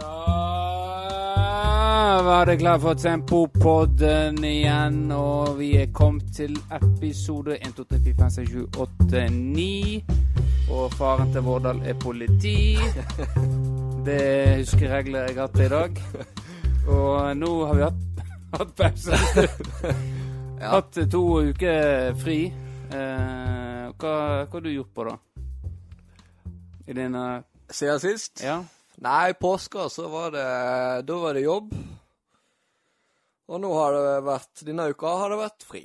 Da var det klar for Tempopodden igjen, og vi er kommet til episode 1, 2, 3, 4, 5, 6, 7, 8, 9. Og faren til Vårdal er politi. Det er huskeregler jeg har hatt i dag. Og nå har vi hatt, hatt pause. Hatt to uker fri. Eh, hva, hva har du gjort på, da? I denne Siden sist? Ja? Nei, påska så var det Da var det jobb. Og nå har det vært Denne uka har det vært fri.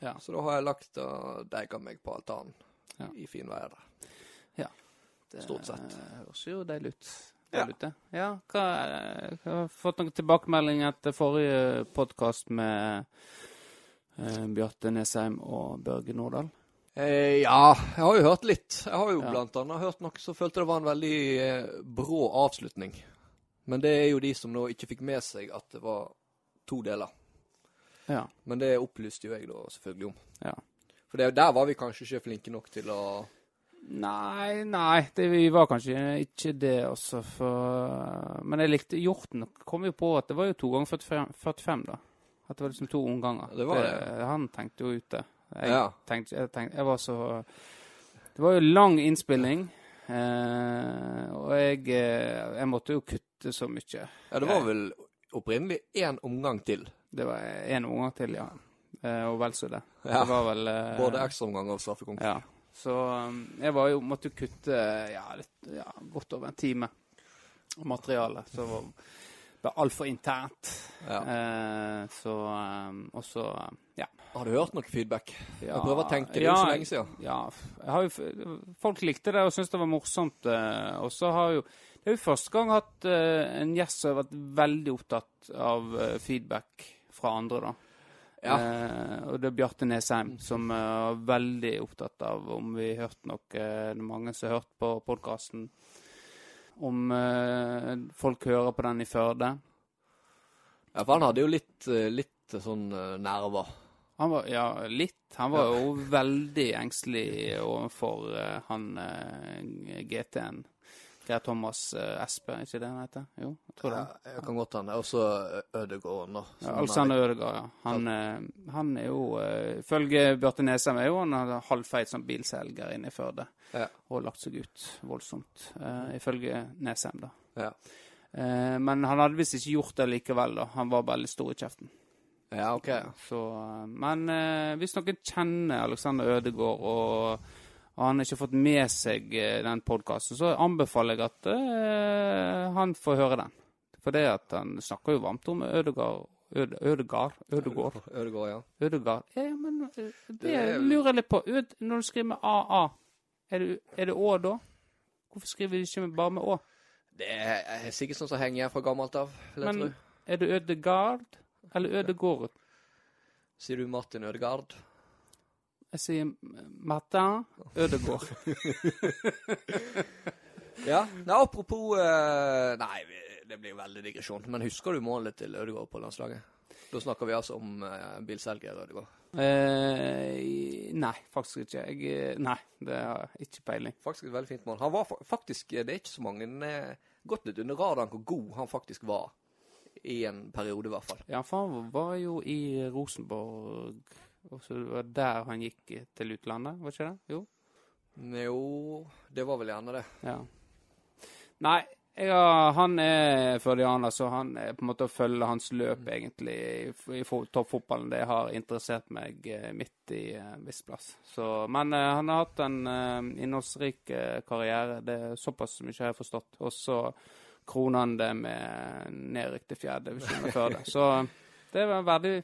Ja. Så da har jeg lagt og deiga meg på altanen Ja. i finværet. Det Stort sett. høres jo deilig ut. Ja. Deilig ut. Ja, hva, jeg har fått noen tilbakemelding etter forrige podkast med eh, Bjarte Nesheim og Børge Nordahl. Eh, ja, jeg har jo hørt litt. Jeg har jo Ja. blant annet hørt noe som følte det var en veldig eh, brå avslutning. Men det er jo de som nå ikke fikk med seg at det var to deler. Ja. Men det opplyste jo jeg da selvfølgelig om. ja. For det, der var vi kanskje ikke flinke nok til å Nei, nei, det, vi var kanskje ikke det også, for Men jeg likte Hjorten. Kom jo på at det var jo to ganger 45, 45 da. At det var liksom to omganger. Det var det. Han tenkte jo ut det. Jeg, Ja. tenkte, jeg tenkte Jeg var så Det var jo lang innspilling. Eh, og jeg, eh, jeg måtte jo kutte så mye. Ja, det var vel opprinnelig én omgang til. Det var én omgang til, ja. Eh, og vel så det. Ja. Det var vel eh, Både ekstraomgang og straffekonk. Ja. Så um, jeg var jo, måtte kutte ja, litt, ja, godt over en time av materialet. Så det var- altfor internt. Ja. Eh, så um, Og så ja. Har du hørt noe feedback? ja. Jeg prøver å tenke, det er ja, jo så lenge siden. Ja, har jo, folk likte det og syntes det var morsomt. eh, og så har jo Det er jo første gang hatt eh, en gjest som har vært veldig opptatt av eh, feedback fra andre, da. Ja. Eh, og det er Bjarte Nesheim som er veldig opptatt av om vi hørte noe eh, Det er mange som har hørt på podkasten. Om eh, folk hører på den i Førde. Ja, for han hadde jo litt, litt sånn nerver. Han var ja, litt. Han var jo veldig engstelig overfor uh, han uh, GT-en. Geir Thomas uh, Espe, er ikke det han heter? Jo, jeg tror det. Ja, jeg kan godt hende. Og så Ødegaard nå. Ja, Alexander Ødegaard, ja. Han, uh, han er jo Ifølge uh, Bjarte Nesheim er jo han halvfeit som bilselger inne i Førde. Ja. Og lagt seg ut voldsomt. eh, ifølge Nesheim, da. Ja. Eh, men han hadde visst ikke gjort det likevel, da. Han var veldig stor i kjeften. Ja, OK. Så, men eh, hvis noen kjenner Alexander Ødegaard og, han har ikke fått med seg eh, den podkasten, så anbefaler jeg at eh, han får høre den. For det at han snakker jo varmt om Ødegaard. Øde, Ødegard? Ødegård? Ødegård, ja. Ødegard? Ja, men eh, det, Det er- lurer jeg litt på. Ød, når du skriver med AA, er det, er det Å da? Hvorfor skriver du ikke med- bare med Å? Det er sikkert sånn som henger fra gammelt av, Men er det Ødegard eller Ødegård? Sier du Martin Ødegaard? Jeg sier Martin Ødegård. Ja. Nei, apropos eh, Nei, det blir jo veldig digresjon. Men husker du målet til Ødegaard på landslaget? Da snakker vi altså om uh, bilselger Ødegaard. Eh, nei, faktisk ikke. Jeg, eh, nei, det har jeg ikke peiling. Faktisk et veldig fint mål. Han var faktisk Det er ikke så mange eh, Gått litt under radaren hvor god han faktisk var. I en periode, i hvert fall. Ja, for han var jo i Rosenborg, og så det var der han gikk til utlandet, var ikke det? Jo. Jo, det var vel gjerne det. Ja. Nei, ja, han er førdianer, så han er på en måte å følge hans løp, egentlig, i, i toppfotballen. Det har interessert meg eh, midt i en eh, viss plass. Så, men eh, han har hatt en eh, innholdsrik eh, karriere. Det er såpass mye jeg har forstått. Og så det med nedrykk til fjerde divisjon med Førde. Så det var verdig,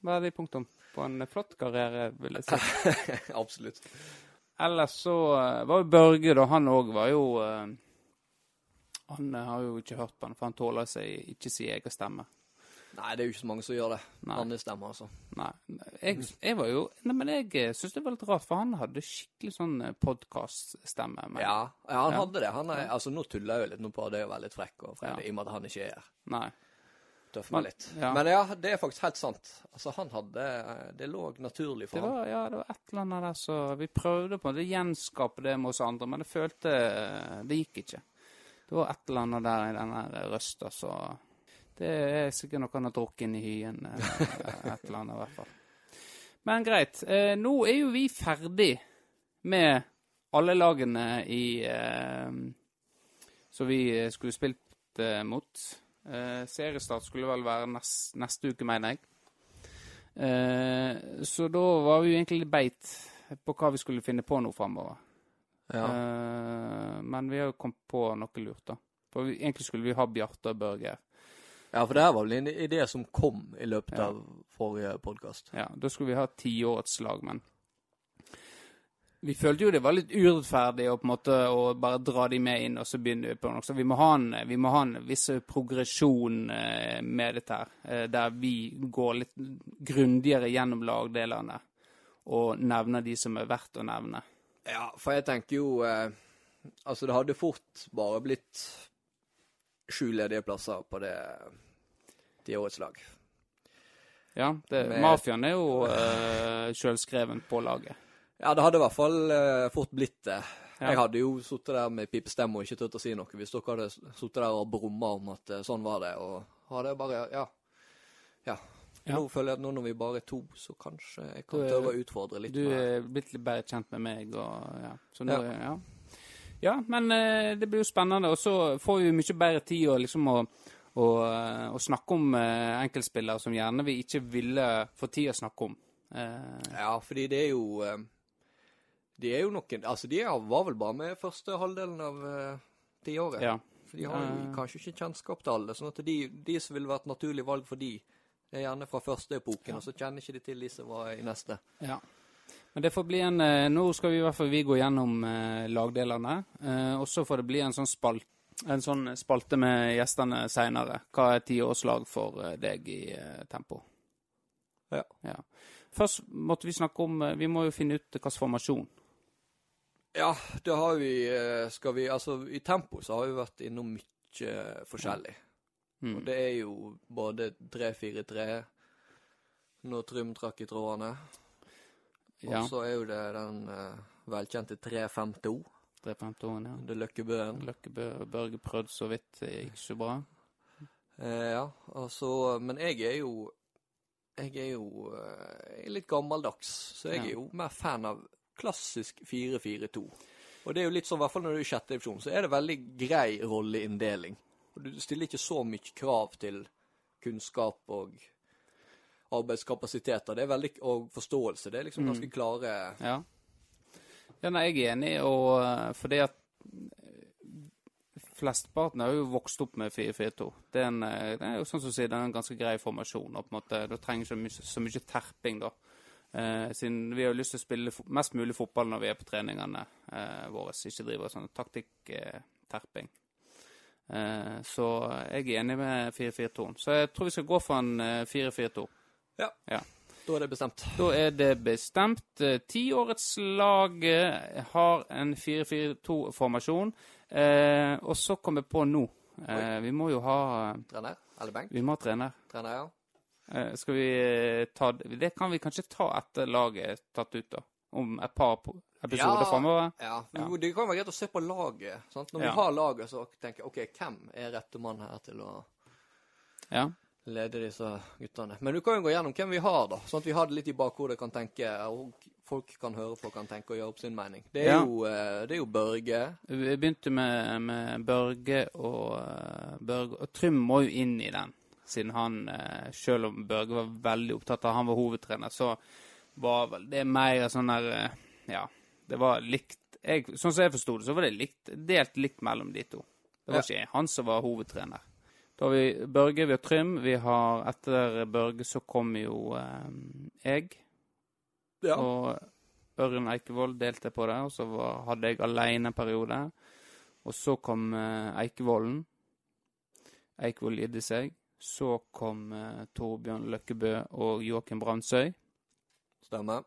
verdig punktum på en flott karriere, vil jeg si. Absolutt. Ellers så eh, var jo Børge, da. Han òg var jo eh, Han har jo ikke hørt på han, for han tåler seg ikke sin egen stemme. Nei, det er jo ikke så mange som gjør det. Nei. Andre stemmer, altså. Nei. Jeg, jeg var jo Nei, men jeg eh, syns det var litt rart, for han hadde skikkelig sånn podkaststemme. Ja, ja han Ja. hadde det. Han er, altså, nå tuller jeg jo litt nå på det å være litt frekk og fredig, Ja. i og med at han ikke er her. Nei. Tøffer meg litt. ja. Men ja, det er faktisk helt sant. Altså, han hadde Det lå naturlig for Det ham. ja, det var et eller annet der så Vi prøvde på det, gjenskape det med oss andre, men det følte eh, det gikk ikke. Det var et eller annet der i den røsta, så Det er sikkert noe han har drukket inn i hyen. eh, Et eller annet, i hvert fall. Men greit. Eh, nå er jo vi ferdig med alle lagene i eh, Som vi skulle spilt mot. Eh, seriestart skulle vel være nest, neste uke, mener jeg. Eh, så da var vi jo egentlig beit på hva vi skulle finne på nå framover. Ja. Eh, men vi har jo kommet på noe lurt, da. For vi, egentlig skulle vi ha Bjarte og Børge. Ja, for det her var vel en idé som kom i løpet Ja. av forrige podkast. Ja, da skulle vi ha tiårets lagmenn. vi følte jo det var litt urettferdig å på en måte å bare dra de med inn, og så begynner vi på noe. Så vi må ha en, vi må ha en viss progresjon eh, med dette her, eh, der vi går litt grundigere gjennom lagdelene og nevner de som er verdt å nevne. Ja, for jeg tenker jo eh, Altså, det hadde fort bare blitt sju ledige plasser på det til årets lag. Ja, det, Med- mafiaen er jo uh, sjølskreven på laget. Ja, det hadde i hvert fall uh, fort blitt det. Ja. Jeg hadde jo sittet der med pipestemme og ikke turt å si noe hvis dere hadde sittet der og brumma om at eh, sånn var det, og hadde bare Ja. ja. Ja. Nå føler jeg at nå når vi bare er to, så kanskje jeg kan tørre å utfordre litt Du er blitt litt bedre kjent med meg, og ja. Så nå, Ja. ja. Ja. Ja, men eh, det blir jo spennende. Og så får vi mye bedre tid å liksom å, å, eh, å snakke om eh, enkeltspillere som gjerne vi ikke ville få tid å snakke om. Ja, fordi det er jo De er jo noen Altså, de var vel bare med første halvdelen av tiåret. ja. For de har jo kanskje ikke kjennskap til alle. sånn at de, de som ville vært naturlig valg for de, det er gjerne fra første epoken, og så kjenner ikke de til de som var i neste. Ja. Men det får bli en eh, Nå skal vi i hvert fall vi gå gjennom eh, lagdelene. Eh, og så får det bli en sånn, spalt, en sånn spalte med gjestene seinere. Hva er tiårslag for deg i tempo? Ja. Først måtte vi snakke om Vi må jo finne ut hvilken formasjon. Ja, det har vi Skal vi Altså, i tempo så har vi vært innom mye forskjellig. Mm. Og det er jo både 3-4-3 når Trym trakk i trådene. Og så er jo det den uh, velkjente 3-5-2. 3-5-2-en, ja. Det er Løkkebøen. Løkkebø Børge prøvde så vidt, det gikk ikke så bra. Eh, ja, altså Men jeg er jo Jeg er jo eh, jeg er litt gammeldags, så jeg Ja. er jo mer fan av klassisk 4-4-2. Og det er jo litt sånn, i hvert fall når du er i sjette divisjon, så er det veldig grei rolleinndeling. Du stiller ikke så mye krav til kunnskap og arbeidskapasiteter. Det er veldig, og forståelse. Det er liksom ganske klare Ja. ja nei, jeg er enig, og eh, fordi at eh, Flesteparten har jo vokst opp med 4-4-2. Det, eh, det er jo sånn som sier, det er en ganske grei formasjon. og på en måte, Du trenger ikke så mye, så mye terping, da. Eh, siden vi har jo lyst til å spille mest mulig fotball når vi er på treningene eh, våre. Ikke drive sånn taktikk-terping. Eh, så jeg er enig med 4-4-2. Så jeg tror vi skal gå for en eh, 4-4-2. Da er det bestemt. Da er det bestemt. Eh, Tiårets lag eh, har en 4-4-2-formasjon. Eh, og så kom jeg på nå eh, Vi må jo ha Trener? Eller benk? Vi må ha trener. Trener, ja. Eh, skal vi eh, ta Det kan vi kanskje ta etter laget er tatt ut, da. Om et par episoder Ja. framover. Ja, Ja. Det kan være greit å se på laget. Sant? Når Ja. vi har laget, så tenker jeg OK, hvem er rette mann her til å Ja. Lede disse guttene? Men du kan jo gå gjennom hvem vi har, da. Sånn at vi har det litt i bakhodet, kan tenke, og folk kan høre på, kan tenke og gjøre opp sin mening. Det er, Ja. jo, eh, det er jo Børge. Vi begynte med, med Børge og eh, Børge. Og Trym må jo inn i den, siden han, eh, selv om Børge var veldig opptatt av Han var hovedtrener, så var vel det mer sånn der Ja, det var likt jeg, Sånn som jeg forsto det, så var det likt, delt likt mellom de to. Det var ikke han som var hovedtrener. Da har vi Børge, vi har Trym. Vi har Etter Børge så kom jo eh, jeg. Ja. Og Ørjen Eikevold delte på det, og så var, hadde jeg alene en periode. Og så kom eh, Eikevolden. Eikevold gidde seg. Så kom eh, Torbjørn Løkkebø og Joakim Brandsøy. Stemmer.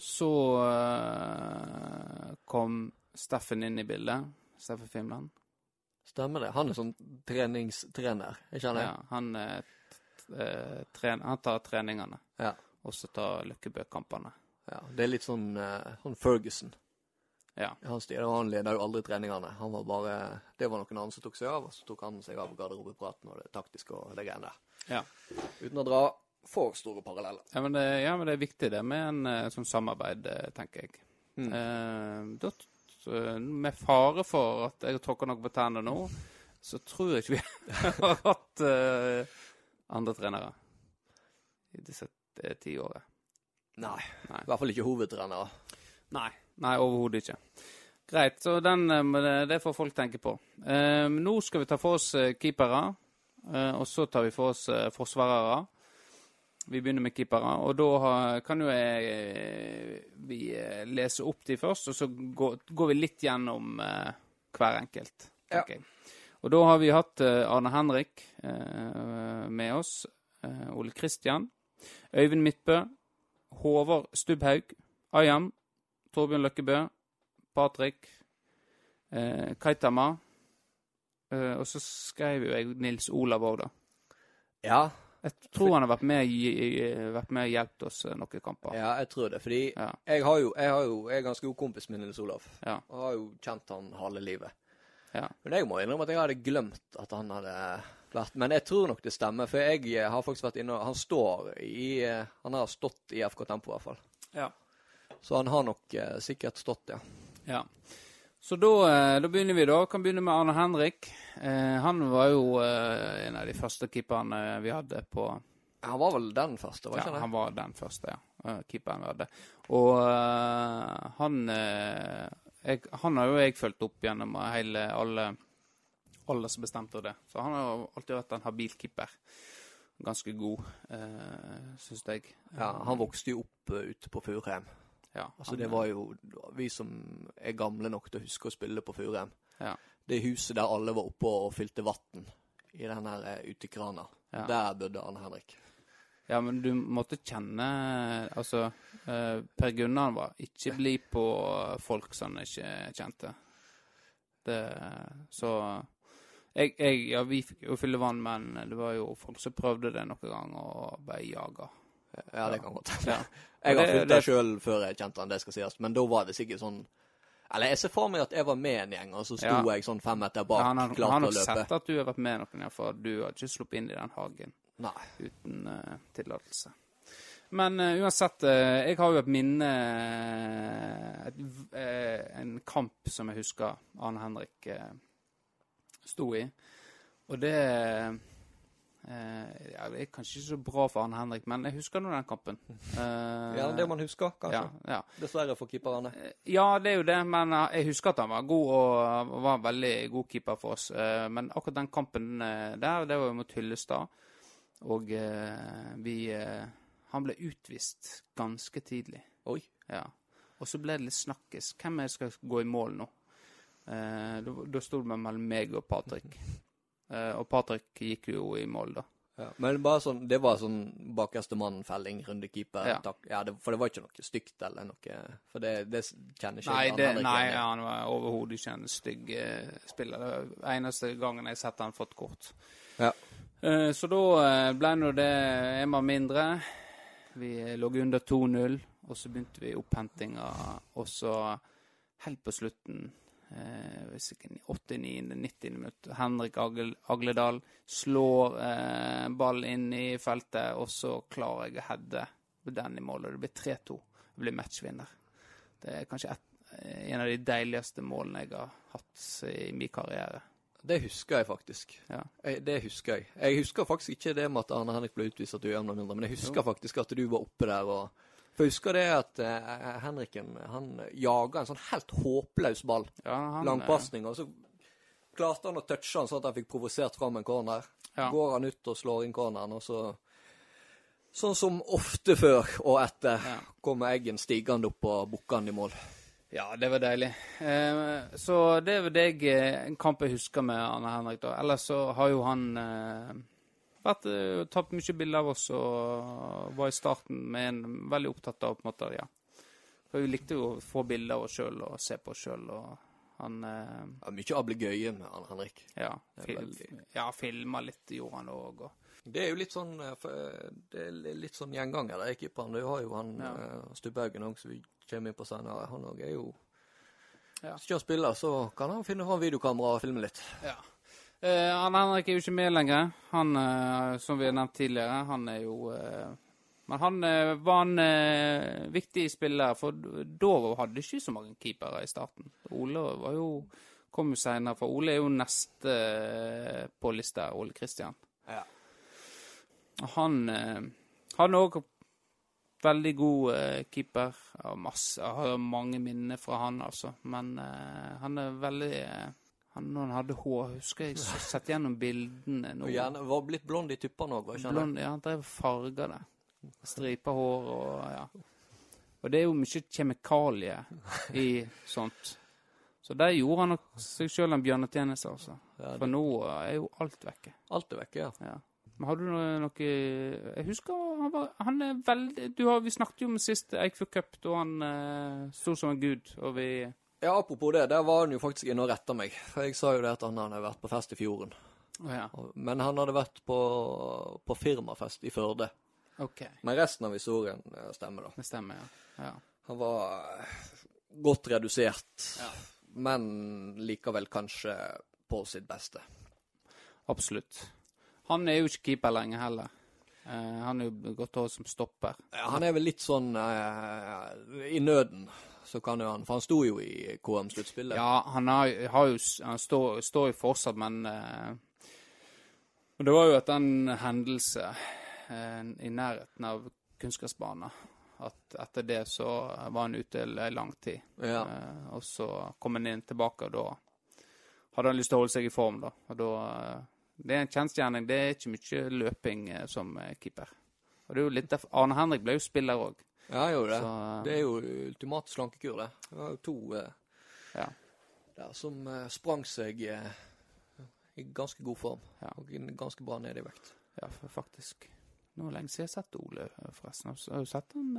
Så eh, kom Steffen inn i bildet. Steffen Fimland. Stemmer det. Han er sånn treningstrener, ikke han? Ja, han, eh, tren, han tar treningene, Ja. og så tar Løkkebø kampene. Ja. Det er litt sånn, sånn Ferguson. Ja. Han, hans han leder jo aldri treningene. Han var bare, Det var noen andre som tok seg av, og så tok han seg av garderobepraten og det taktiske og det greiene der. Ja. Uten å dra for store paralleller. Ja, men det, ja, men det er viktig det med en eh, sånn samarbeid, tenker jeg. Mm. Eh, da, så, med fare for at jeg tråkker noe på tennene nå, så tror jeg ikke vi har hatt uh, andre trenere i disse eh, ti årene. Nei. Nei. I hvert fall ikke hovedtrenere. Nei, nei overhodet ikke. Greit, så den, eh, det, får folk tenke på. Um, nå skal vi ta for oss eh, keepere, Uh, og så tar vi for oss uh, forsvarere. Vi begynner med keepere, og da har- kan jo jeg eh, vi eh, lese opp de først, og så går, går vi litt gjennom eh, hver enkelt, Ja. Okay. Og da har vi hatt eh, Arne Henrik eh, med oss, eh, Ole Kristian, Øyvind Midtbø, Håvard Stubbhaug, Ayam, Torbjørn Løkkebø, Patrick, eh, Kaitama, eh, og så skrev jo jeg Nils Olav òg, da. Ja, Jeg tror han har vært med, vært med og hjulpet oss eh, noen kamper. ja, jeg tror det. Fordi Ja. jeg har jo, jeg har jo, jeg er ganske god kompis med Nils Olav. Ja. Og har jo kjent han halve livet. Ja. Men jeg må innrømme at jeg hadde glemt at han hadde vært Men jeg tror nok det stemmer, for jeg eh, har faktisk vært inne Han står i eh, Han har stått i FK Tempo, i hvert fall. Ja. Så han har nok eh, sikkert stått, ja. ja. Så da, eh, da begynner vi, da. Kan begynne med Arne Henrik. Eh, han var jo eh, en av de første keeperne vi hadde på Han var vel den første, var Ja, ikke han det? var den første, ja. eh, Keeperen vi hadde. Og eh, han eh, jeg, Han har jo jeg fulgt opp gjennom hele alle alle som bestemte det. Så han har alltid vært en habil keeper. Ganske god, eh, syns jeg. Ja, Han vokste jo opp ute på Furheim. Ja, Altså Det var jo vi som er gamle nok til å huske å spille på Furem. Ja. Det huset der alle var oppe og fylte vann i den her eh, utekrana. Ja. Der bodde Arne Henrik. ja, men du måtte kjenne Altså, eh, Per Gunnar var ikke blid på folk som han ikke kjente. Det Så jeg, jeg, ja, vi fikk jo fylle vann, men det var jo folk som prøvde det noen ganger og ble jaga. Ja, det kan godt hende. Jeg har det- det- sjøl før jeg kjente han, det skal sies. Men da var det sikkert sånn Eller jeg ser for meg at jeg var med en gjeng, og så sto Ja. jeg sånn fem meter bak, Ja, han har, klar han til har å løpe. sett at du har vært med noen, for du har ikke sluppet inn i den hagen Nei. uten uh, tillatelse. Men uh, uansett, uh, jeg har jo et minne et, En kamp som jeg husker Arne Henrik sto i. Og det ja, Det er kanskje ikke så bra for Arne Henrik, men jeg husker nå den kampen. Eh, Ja, det man husker, kanskje. ja, ja. Dessverre for keeperne. Eh, Ja, det er jo det, men eh, jeg husker at han var god og var en veldig god keeper for oss. Eh, Men akkurat den kampen eh, der, det var jo mot Hyllestad. Og eh, vi eh, Han ble utvist ganske tidlig. Oi. Ja. Og så ble det litt snakkes. Hvem er det som skal gå i mål nå? Eh, Da, da sto det mellom meg og Patrick. Eh, Og Patrick gikk jo i mål, da. Ja. Men bare sånn, det var sånn bakerste mann-felling, rundekeeper. Ja. takk. Ja, det, for det var ikke noe stygt eller noe For det, det kjenner ikke Nei, det, Henrik nei han var overhodet ikke en stygg eh, spiller. Det var eneste gangen jeg har sett han fått kort. Ja. Eh, så da eh, ble nå det en mann mindre. Vi lå under 2-0, og så begynte vi opphentinga. Og så helt på slutten, eh, hvis ikke 89.-90. minutt, Henrik Agledal slår eh, ball inn i feltet, og så klarer jeg å heade den i mål, og det blir 3-2. Jeg blir matchvinner. Det er kanskje et, en av de deiligste målene jeg har hatt i min karriere. Det husker jeg faktisk. Ja. Jeg, det husker jeg. Jeg husker faktisk ikke det med at Arne Henrik ble utvist at du gjør noe mindre, men jeg husker faktisk at du var oppe der og For jeg husker det at eh, Henriken han jaga en sånn helt håpløs ball. Ja, han, Langpasning. Og så klarte han å touche han sånn at han fikk provosert fram en corner. Ja. Går han ut og slår inn corneren, og så Sånn som ofte før og etter Ja. kommer Eggen stigende opp og bukkende i mål. Ja, det var deilig. Eh, så det var det jeg, eh, en kamp jeg husker med Arne Henrik. da. Ellers så har jo han eh, vært, eh, tatt mye bilder av oss og var i starten med en veldig opptatt av på en måte, ja. For vi likte jo å få bilder av oss sjøl og se på oss sjøl, han eh, Ja, mye ablegøye med han Henrik. Ja, Det fil, veldig- ja filma litt, gjorde han òg. Og, Det er jo litt sånn eh, eh, Det er litt sånn gjenganger, det keeperen. Du har jo han Ja. Stubbaugen òg, som vi kommer inn på senere. Han òg er jo Ja. Hvis ikke han spiller, så kan han finne fram videokamera og filme litt. Ja. Eh, han Henrik er jo ikke med lenger. Han, eh, som vi har nevnt tidligere, han er jo eh, Men han var en viktig spiller, for da hadde ikke så mange keepere i starten. Ole var jo, kom jo senere, for Ole er jo neste på lista, Ole Kristian. Ja. Han han òg veldig god keeper. Har, masse, har mange minner fra han, altså. Men han er veldig han, Når han hadde hår, husker jeg så sett gjennom bildene Noe. Og gjerne var blitt blond i tuppene òg, var ikke? Blond, ja, han drev farga det. Stripa hår og ja. Og det er jo mye kjemikalier i sånt. Så der gjorde han nok seg sjøl en bjørnetjeneste, altså. Ja, For nå er jo alt vekke. Alt er vekke, ja. Ja. Men har du noe, noe Jeg husker han var Han er veldig du har, Vi snakket jo om sist Eikfjord Cup, da han eh, sto som en gud, og vi Ja, Apropos det, der var han jo faktisk inne og retta meg. For jeg sa jo det at han hadde vært på fest i fjorden. Å ja. Men han hadde vært på, på firmafest i Førde. OK. Men resten av historien eh, stemmer, da. Det stemmer, ja. ja. Han var eh, godt redusert, Ja. men likevel kanskje på sitt beste. Absolutt. Han er jo ikke keeper lenger heller. Uh, han er jo gått over som stopper. Ja, han er vel litt sånn uh, I nøden så kan jo han For han sto jo i KM-sluttspillet. Ja, han har, har jo Han står, står jo fortsatt, men eh, Det var jo etter en hendelse eh, i nærheten av kunstgressbanen at etter det så var han ute i lang tid. Ja. Eh, og så kom han inn tilbake, og da hadde han lyst til å holde seg i form, da. Og da eh, Det er en kjensgjerning. Det er ikke mye løping eh, som eh, keeper. Og det er jo litt Arne Henrik ble jo spiller òg. Ja, jeg gjorde det. Så eh, Det er jo ultimat slankekur, det. Det var jo to eh, ja. der som eh, sprang seg i ganske god form. Ja. Og ganske bra ned i vekt. Ja, faktisk. Nå er det lenge siden jeg har sett Ole, forresten. Har du sett han?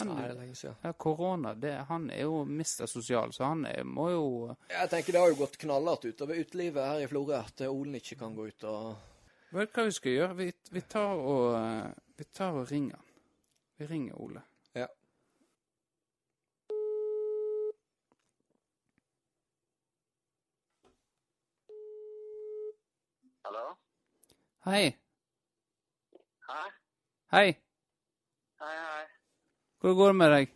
han Nei, det er lenge siden. ja, korona, det, han er jo mister sosial, så han er, må jo Jeg tenker det har jo gått knallhardt utover utelivet her i Florø at Olen ikke kan gå ut og Vet du hva vi skal gjøre? Vi, vi tar og Vi tar og ringer han. Vi ringer Ole. Ja. Hallo? Hei. Hei? Hei. Hei, hei. Hvordan går det med deg?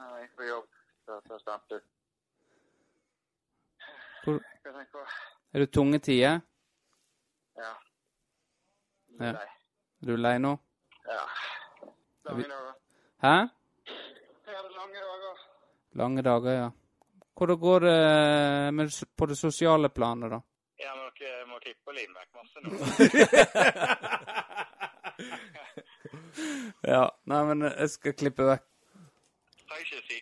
Nei, på jobb. Så så stemte. Hvor- du? Er det tunge tider? Ja. Ja. Er du lei nå? Ja. Lange dager. Hæ? Ja, det er lange dager. Lange dager, ja. Hvordan går det med, på det sosiale planet, da? Ja, men dere må klippe og lime vekk masse nå. Ja. Nei, men jeg skal klippe vekk. Trenger ikke si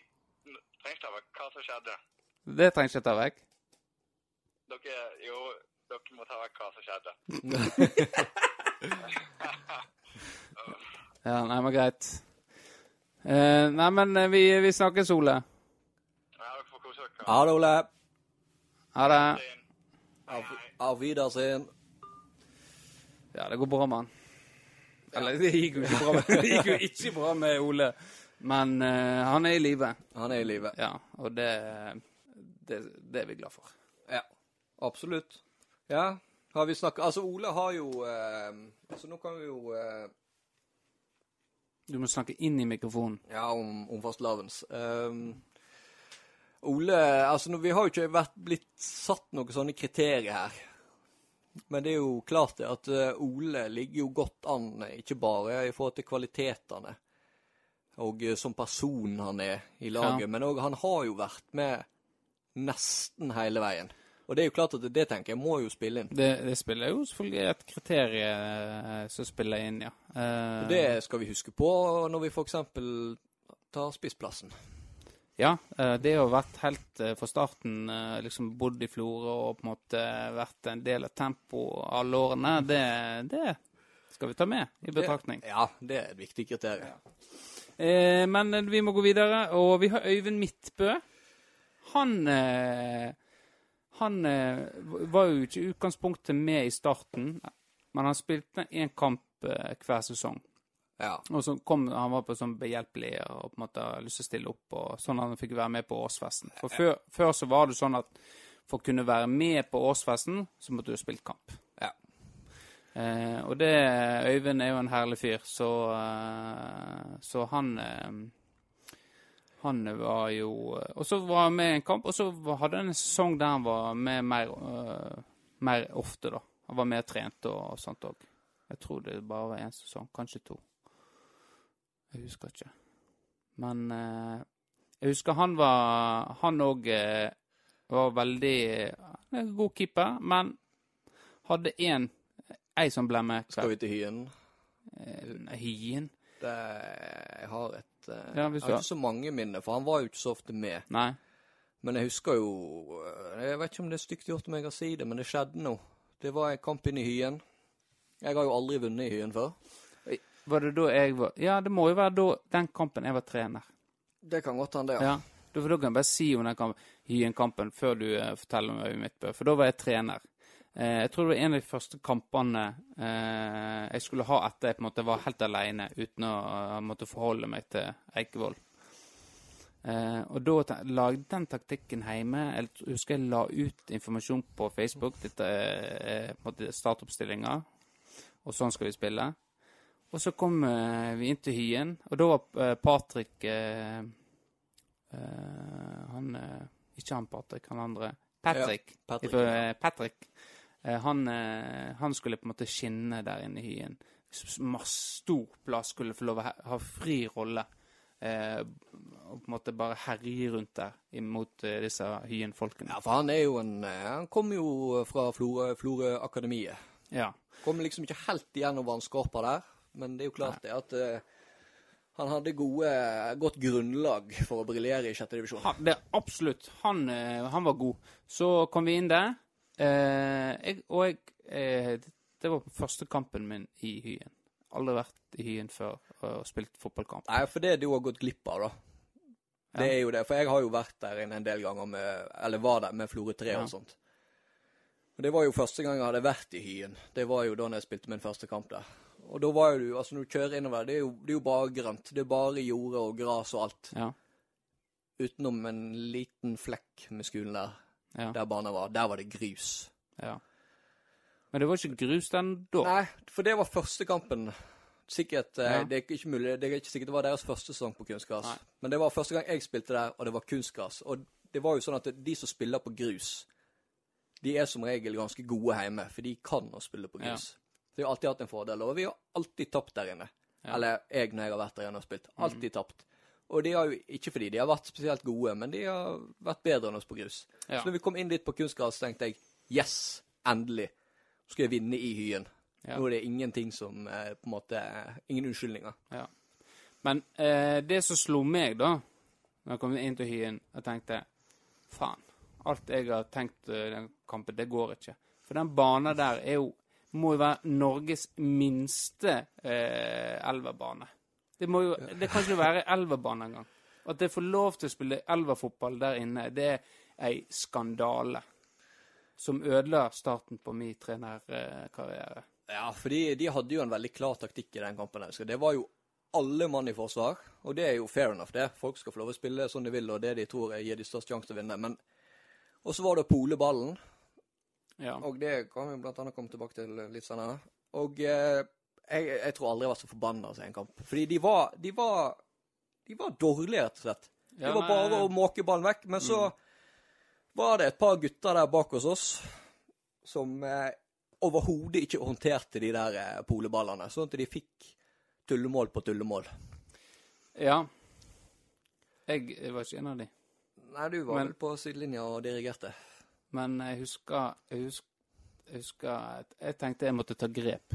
Trenger ta vekk hva som skjedde. Det trenger ikke ta vekk. Dere Jo, dere må ta vekk hva som skjedde. Ja, nei, men greit. Eh, nei, men eh, vi, vi snakkes, Ole. Ja, dere får kose dere. Ha det, Ole. Ha det. Hei. Auf Wiedersehen. Ja, det går bra med han. Eller, det gikk jo ikke bra med, det gikk jo ikke bra med Ole. Men eh, han er i live. Han er i live. Ja, og det, det, det er vi glad for. Ja, absolutt. Ja, har vi snakket Altså, Ole har jo eh, Altså, nå kan vi jo eh, Du må snakke inn i mikrofonen. Ja, om, om fastelavns. Um, Ole Altså, vi har jo ikke vært blitt satt noen sånne kriterier her. Men det er jo klart det at eh, Ole ligger jo godt an, ikke bare i forhold til kvalitetene og eh, som person han er i laget, Ja. men òg han har jo vært med nesten hele veien. Og det er jo klart at det, tenker jeg må jo spille inn. Det, det spiller jo selvfølgelig et kriterium eh, som spiller inn, ja. Uh, det skal vi huske på når vi f.eks. tar spissplassen. Ja, eh, det å ha vært helt fra starten, liksom bodd i Florø og på en måte vært en del av tempoet alle årene, det, det skal vi ta med i betraktning. Ja, det er et viktig kriterium. Eh, men vi må gå videre, og vi har Øyvind Midtbø. Han eh, Han eh, var jo ikke i utgangspunktet med i starten, men han spilte én kamp eh, hver sesong. Ja. Og så kom han var på sånn behjelpelig og på en måte lyst til å stille opp, og sånn at han fikk være med på årsfesten. For før, før så var det sånn at for å kunne være med på årsfesten, så måtte du ha spilt kamp. Ja. Eh, og det Øyvind er jo en herlig fyr, så, eh, så han Han var jo Og så var han med i en kamp, og så hadde han en sesong der han var med mer, uh, mer ofte, da. Han var mer trent og, og sånt òg. Jeg tror det bare var én sesong, kanskje to. Jeg husker ikke. Men uh, jeg husker han var Han òg uh, var veldig god keeper, men hadde én Ei som ble med. Skal vi til Hyen? Eh, Hyen? Det, jeg har et eh, Ja, Jeg har ikke så mange minner, for han var jo ikke så ofte med. Nei. Men jeg husker jo eh, Jeg vet ikke om det er stygt gjort om jeg kan si det, men det skjedde noe. Det var en kamp inne i Hyen. Jeg har jo aldri vunnet i Hyen før. Var det da jeg var Ja, det må jo være da den kampen jeg var trener. Det kan godt hende, ja. Ja. Da, for da kan jeg bare si om den kampen, Hyen-kampen før du eh, forteller om Øyvind Midtbø. For da var jeg trener. Eh, jeg tror det var en av de første kampene eh, jeg skulle ha etter jeg på en måte var helt alene uten å eh, måtte forholde meg til Eikevold. Eh, og da lagde den taktikken hjemme. Jeg husker jeg la ut informasjon på Facebook. Dette er på startoppstillinger, og sånn skal vi spille. Og så kom vi inn til Hyen, og da var Patrick Han Ikke han Patrick, han andre. Patrick. Patrick, ja. eh, Patrick. Eh, han, eh, han skulle på en måte skinne der inne i Hyen. Masse stor plass, skulle få lov å ha, fri rolle. Eh, og på en måte bare herje rundt der imot eh, disse Hyen-folkene. Ja, for han er jo en eh, Han kom jo fra Florø Florø Akademiet. Ja. Kom liksom ikke helt igjennom vannskorpa der, men det er jo klart det at eh, han hadde gode, godt grunnlag for å briljere i sjette divisjon. Ja, det absolutt. Han, han var god. Så kom vi inn der, jeg, og jeg eh, Det var første kampen min i Hyen. Aldri vært i Hyen før og spilt fotballkamp. Nei, for det du har gått glipp av, da. Det er jo det. For jeg har jo vært der en del ganger med Eller var der med Florø 3 Ja. og sånt. Og det var jo første gang jeg hadde vært i Hyen. Det var jo da jeg spilte min første kamp der. Og da var jo du Altså, når du kjører innover, det er jo, det er jo bare grønt. Det er bare jorde og gras og alt. Ja. Utenom en liten flekk med skolen der, Ja. der banen var. Der var det grus. ja. Men det var ikke grus den da. Nei, for det var første kampen. Sikkert, eh, Ja. Det er ikke mulig, det er ikke sikkert det var deres første sesong på kunstgras. Men det var første gang jeg spilte der, og det var kunstgras. Og det var jo sånn at de som spiller på grus, de er som regel ganske gode hjemme, for de kan å spille på Ja. grus. Så vi har alltid hatt en fordel, og vi har alltid tapt der inne. Ja. Eller jeg, når jeg har vært der inne og spilt. Alltid tapt. Og de har jo ikke fordi de har vært spesielt gode, men de har vært bedre enn oss på grus. Ja. Så når vi kom inn dit på kunstgras, tenkte jeg yes, endelig. Nå skal jeg vinne i Hyen. Ja. Nå er det ingenting som eh, på en måte Ingen unnskyldninger. Ja. Men eh, det som slo meg, da, når jeg kom inn til Hyen, jeg tenkte faen, alt jeg har tenkt eh, i den kampen, det går ikke. For den banen der er jo må jo være Norges minste eh, elverbane. Det må jo Det kan ikke være elverbane engang. At det får lov til å spille elverfotball der inne, det er ei skandale. Som ødela starten på min trenerkarriere. Ja, fordi de hadde jo en veldig klar taktikk i den kampen. Jeg det var jo alle mann i forsvar, og det er jo fair enough, det. Folk skal få lov å spille som de vil, og det de tror gir de størst sjanse til å vinne. Men Og så var det å pole ballen, Ja. og det kan vi blant annet komme tilbake til litt senere. Og eh, jeg, jeg tror aldri jeg var så forbanna til en kamp. Fordi de var De var, de var dårlige, rett og slett. Det Ja, var nei, bare å måke ballen vekk. Men så var det et par gutter der bak hos oss som eh, overhodet ikke håndterte de der eh, poleballene. Sånn at de fikk tullemål på tullemål. ja. Jeg var ikke en av de. Nei, du var Men- vel på sidelinja og dirigerte. Men jeg husker, jeg husker, jeg husker jeg tenkte jeg måtte ta grep.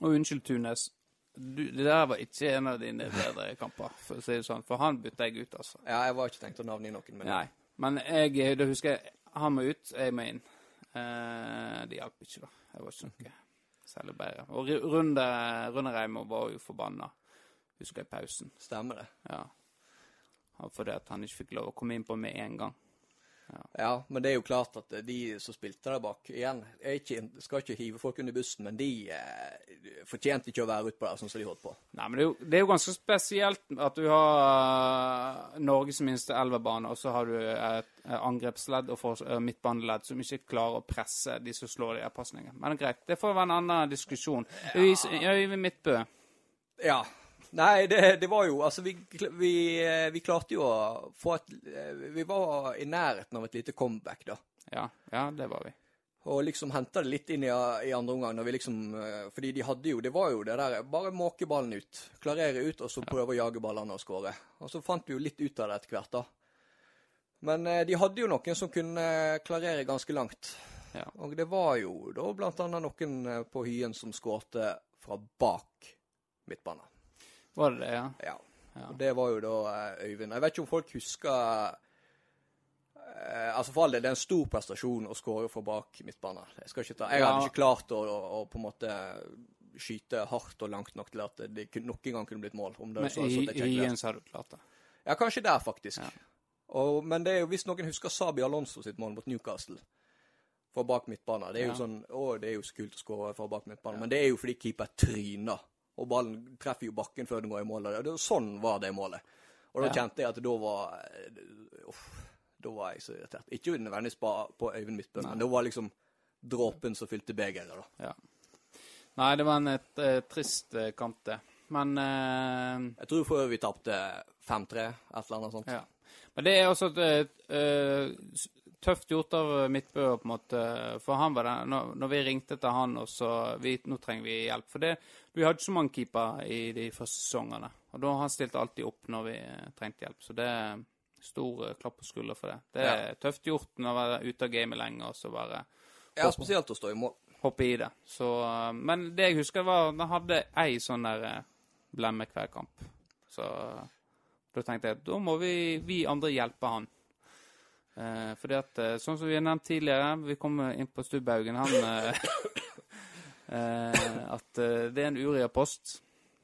Og unnskyld, Tunes. Du, det der var ikke en av dine bedre kamper, for å si det sånn. For han bytta jeg ut, altså. Ja, jeg var ikke tenkt å navngi noen, men Nei. Men jeg, da husker jeg han må ut, jeg må inn. Eh, det hjalp ikke, da. Jeg var ikke noe særlig bedre. Og Runde, Runde, Reimo var jo forbanna, husker jeg, pausen. stemmer det. Ja. Fordi at han ikke fikk lov å komme inn på med en gang. Ja, men det er jo klart at eh, de som spilte der bak, igjen, ikke, skal ikke hive folk under bussen, men de eh, fortjente ikke å være utpå der sånn som de holdt på. Nei, men det er, jo, det er jo ganske spesielt at du har uh, Norges minste elverbane, og så har du et, et angrepsledd og for, uh, midtbaneledd som ikke klarer å presse de som slår de her pasningene. Men greit, det får være en annen diskusjon. Øyvind Midtbø. Ja. Nei, det, det var jo Altså, vi, vi, vi klarte jo å få et eh, Vi var i nærheten av et lite comeback, da. Ja, ja, det var vi. Og liksom henta det litt inn i, i andre omgang. når vi liksom, eh, Fordi de hadde jo Det var jo det der Bare måke ballen ut. Klarere ut, og så prøve å jage ballene og skåre. Og så fant vi jo litt ut av det etter hvert, da. Men eh, de hadde jo noen som kunne klarere ganske langt. Ja. Og det var jo da blant annet noen på Hyen som skårte fra bak midtbanen. Var det det, ja? Ja. Ja. Og det var jo da eh, Øyvind. Jeg vet ikke om folk husker eh, Altså For all del, det er en stor prestasjon å skåre fra bak midtbane. Jeg, jeg Ja. hadde ikke klart å, å, å på en måte skyte hardt og langt nok til at det noen nok en gang kunne blitt mål. Om det Men så, så i, det i så har du klart det. Ja, kanskje der, faktisk. Ja. Og, men det er jo, hvis noen husker Sabi Alonso sitt mål mot Newcastle fra bak midtbane Det er jo Ja. sånn Å, det er jo så kult å skåre fra bak midtbane. Men det er jo fordi keeper tryner. Og ballen treffer jo bakken før den går i mål. og det- Sånn var det målet. Og da Ja. kjente jeg at da var eh, Uff. Da var jeg så irritert. Ikke nødvendigvis på, på Øyvind Midtbø, men det var liksom dråpen som fylte begeret, da. Ja. Nei, det var en et, et trist eh, kamp, det. Men eh, Jeg tror for øvrig vi tapte 5-3, et eller annet sånt. Ja. Men det er også et, eh, s- tøft gjort av Midtbø, på en måte. For han var den Når, når vi ringte til han og så vi, Nå trenger vi hjelp. For det, vi hadde ikke så mange keepere i de første sesongene. Og da han stilte alltid opp når vi eh, trengte hjelp. Så det er stor eh, klapp på skuldra for det. Det er tøft gjort når man er ute av gamet lenge og så bare Ja, spesielt å stå i mål. hoppe i det. Så, eh, men det jeg husker, var at han hadde ei sånn der blemme hver kamp. Så da tenkte jeg at da må vi, vi andre hjelpe han. Eh, fordi at, eh, sånn som vi har nevnt tidligere, vi kommer inn på Stubbhaugen, han eh, eh, At eh, det er en Uria-post.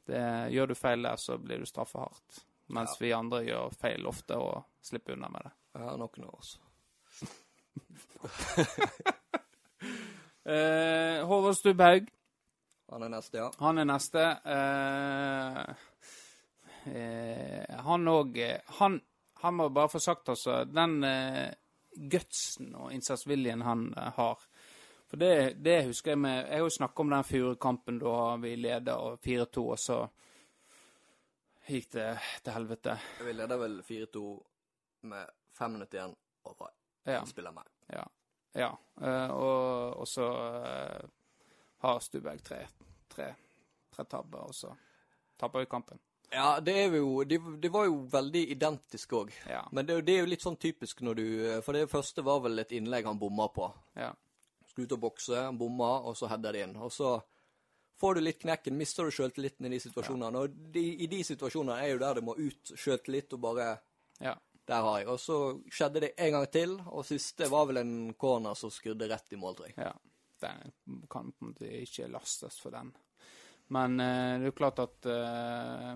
Det- Gjør du feil der, så blir du straffa hardt. Mens vi andre gjør feil ofte og slipper unna med det. Ja, noen av oss. Eh, Håvard Stubbhaug. Han er neste, ja. Han er neste. Eh, eh, han òg han, han må bare få sagt, altså Den eh, gutsen og innsatsviljen han eh, har. For det, det husker jeg med Jeg har jo snakka om den Furue-kampen da vi leda 4-2, og så gikk det til helvete. Vi leda vel 4-2 med fem minutter igjen og var Ja. spiller mer. ja, ja. Eh, og, og så eh, har Stubberg tre, tre, tre tabber, og så taper vi kampen. Ja, det er jo Det, det var jo veldig identisk òg. Ja. Men det, det er jo litt sånn typisk når du For det første var vel et innlegg han bomma på. ja. Skulle ut og bokse, han bomma, og så header det inn. Og så får du litt knekken, mister du sjøltilliten i de situasjonene. Og de, i de situasjonene er jo der det må ut sjøltillit og bare ja. Der har jeg. Og så skjedde det en gang til, og siste var vel en corner som skrudde rett i mål, tror jeg. Ja, den kan på en måte ikke lastes for den. Men uh, det er jo klart at eh,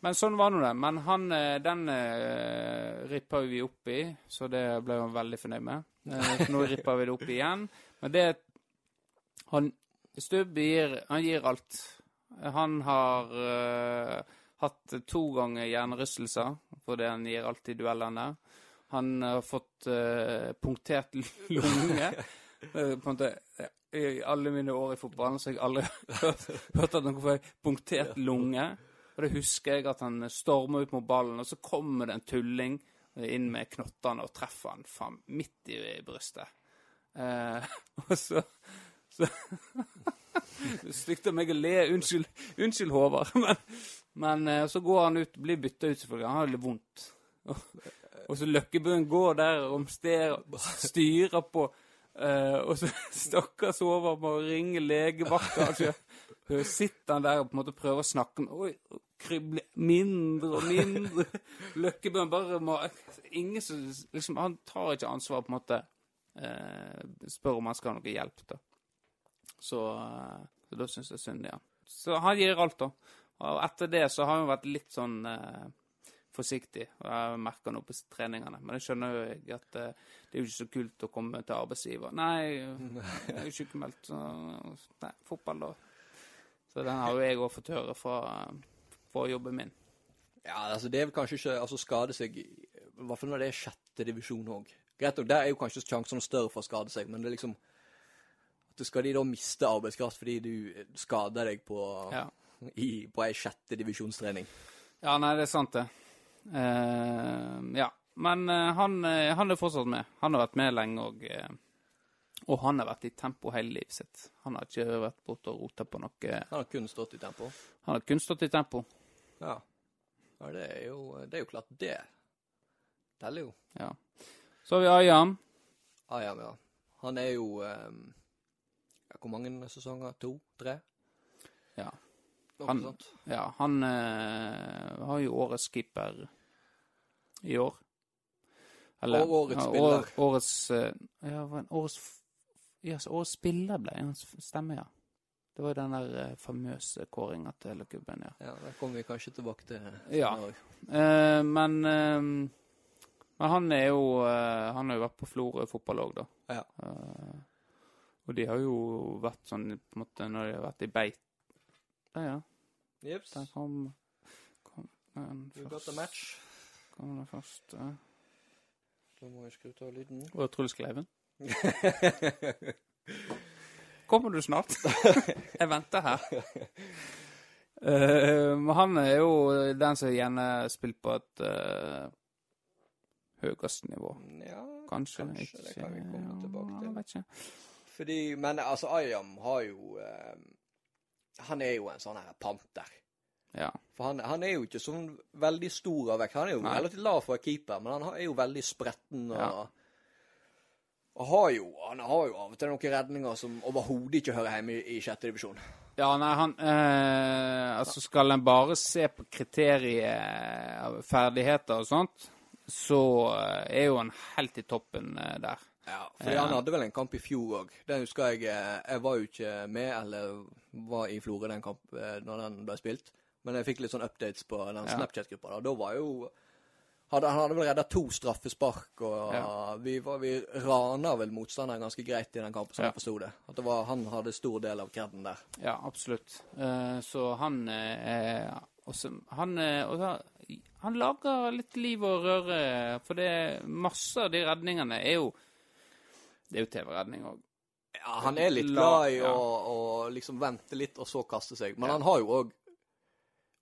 Men sånn var nå det. Men han, eh, den uh, rippa vi opp i, så det ble han veldig fornøyd med. Uh, nå ripper vi det opp igjen. Men det Han Stubb gir, han gir alt. Han har uh, hatt to ganger hjernerystelser fordi han gir alt i duellene. Han har fått uh, punktert lunge. Eh, på en måte, eh, I alle mine år i fotballen så har jeg aldri hørt, hørt at noen får punktert lunge. Og det husker jeg at han stormer ut mot ballen, og så kommer det en tulling inn med knottene og treffer han faen midt i brystet. Eh, og så, så stygt av meg å le. Unnskyld, unnskyld Håvard. Men, men eh, så går han ut, blir bytta ut, selvfølgelig. Han har litt vondt. Og, og så Løkkebøen går der og omsteder, styrer på. eh, og så stakkars Håvard må ringe legevakta. Altså, så sitter han der og på en måte prøver å snakke med Oi, kribler mindre og mindre. Løkkebøen bare må Ingen som liksom Han tar ikke ansvar, på en måte. Eh, spør om han skal ha noe hjelp, da. Så, eh, så da syns jeg synd, ja. Så han gir alt, da. Og etter det så har han vært litt sånn eh, forsiktig. Jeg merker noe på treningene. Men jeg skjønner jo at eh, det er jo ikke så kult å komme til arbeidsgiver. Nei, jeg er jo sykemeldt. Nei, fotball, da. Så den har jo jeg òg fått høre fra, fra jobben min. Ja, altså det er vel kanskje ikke altså skade seg I hvert fall når det er sjette divisjon òg. Greit nok, der er jo kanskje sjansene større for å skade seg, men det er liksom at Skal de da miste arbeidskraft fordi du skader deg på, Ja. i, på ei sjette divisjonstrening? Ja, nei, det er sant, det. Uh, ja. Men uh, han, uh, han er fortsatt med. Han har vært med lenge, og, og han har vært i tempo hele livet sitt. Han har ikke vært borte og rota på noe Han har kun stått i tempo. Han har kun stått i tempo. Ja. ja det, er jo, det er jo klart det teller jo. Ja. Så har vi Ayam. Ayam, ja. Han er jo um, Hvor mange sesonger? To? Tre? Ja. Han- Ja, han uh, har jo årets skipper i år. Og årets spiller. år- Årets uh, Ja, årets ja, årets spiller ble hans stemme, ja. Det var den der eh, famøse kåringa til klubben, ja. Ja, Det kommer vi kanskje tilbake til. Ja. Eh, men eh, men han er jo eh, Han har jo vært på Florø fotball òg, da. Ja. Eh, og de har jo vært sånn på en måte når de har vært i beit Ja, ja. Jips. Der kom, kom den We got the først. match. Kom den første. Da må jeg skru av lyden. Og Truls Kleiven. Kommer du snart? jeg venter her. Uh, han er jo den som gjerne spiller på et uh, høyest nivå. ja, Kanskje, Kanskje, ikke. det kan vi komme tilbake til. Ja, fordi Men altså, Ayam har jo uh, Han er jo en sånn her panter. Ja. For han, han er jo ikke sånn veldig stor av vekt. Han er jo Nei. relativt lav for en keeper, men han er jo veldig spretten og Ja. Har jo, han har jo av og til noen redninger som overhodet ikke hører hjemme i, i sjette divisjon. Ja, nei, han eh, Altså, skal en bare se på kriteriet av ferdigheter og sånt, så eh, er jo han helt i toppen eh, der. Ja, for han hadde vel en kamp i fjor òg. Den husker jeg eh, Jeg var jo ikke med, eller var i Florø den kamp eh, når den ble spilt. Men jeg fikk litt sånn updates på den Snapchat-gruppa. da. Da var jo hadde, Han hadde vel redda to straffespark, og Ja. vi, var, vi rana vel motstanderen ganske greit i den kampen, som Ja. jeg forsto det. At det var, han hadde stor del av kreden der. Ja, absolutt. Uh, så han er også Han, uh, han lager litt liv og røre, for det er masse av de redningene er jo Det er jo TV-redning òg. Ja, han er litt glad i å, ja. liksom vente litt og så kaste seg. Men han har jo òg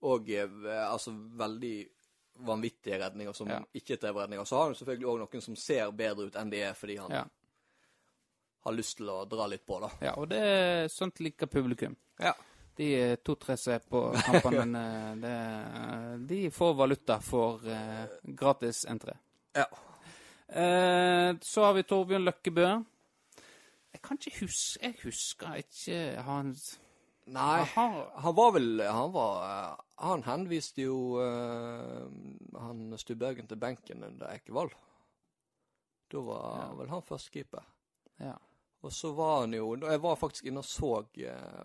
og, altså veldig vanvittige redninger som Ja. ikke er TV-redninger. Så har han selvfølgelig òg noen som ser bedre ut enn de er, fordi han Ja. har lyst til å dra litt på, da. ja, og det er sånt liker publikum. Ja. De to-tre som er på kampene, eh, det, de får valuta for uh, gratis entré. Ja. Uh, så har vi Torbjørn Løkkebø. Jeg kan ikke huske Jeg husker ikke hans Nei, Aha. han var vel Han var Han henviste jo uh, han Stubbergen til benken under Ekevold. Da var Ja. vel han førstekeeper. Ja. Og så var han jo Jeg var faktisk inne og så uh,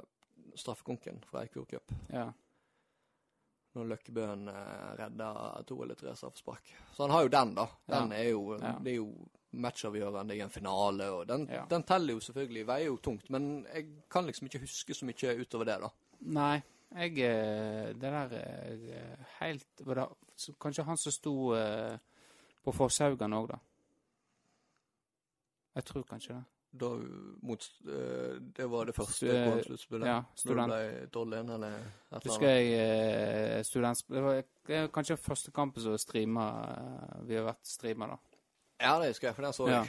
straffekonken fra Eikfjord Cup. ja. Når Løkkebøen uh, redda to eller tre straffespark. Så han har jo den, da. Den Ja. er jo. Det er jo matchavgjørende i en finale, og den, den teller jo selvfølgelig. Veier jo tungt. Men jeg kan liksom ikke huske så mye utover det, da. Nei, jeg eh, Det der er helt var det, Kanskje han som sto eh, på Forshaugan òg, da. Jeg tror kanskje det. Da mot eh, Det var det første KM-sluttspillet? Ja, Når du student. ble 12-1, eller et eller Husker jeg eh, student... Det var eh, kanskje første kampen som streama eh, Vi har vært streama, da. Ja, det husker jeg, for den så Ja.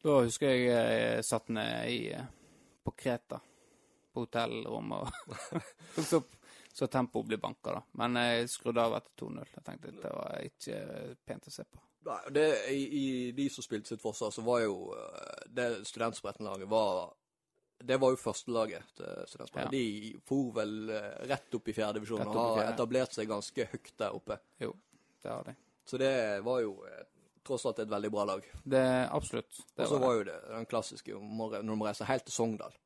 Da husker jeg jeg satt ned i eh, på Kreta. På hotellrommet og tok så, så tempoet blir banka, da. Men jeg skrudde av etter 2-0. Jeg tenkte det var ikke pent å se på. Nei, det, i, I de som spilte sitt forsvar, så var jo eh, det studentspretten-laget var Det var jo førstelaget til studentspretten. Ja. De for vel eh, rett opp i fjerdedivisjon og har etablert seg ganske høyt der oppe. Jo, det har de. Så det var jo eh, tross alt et veldig bra lag. Det Absolutt. Og så var var jo det den klassiske når du når reise helt til Sogndal.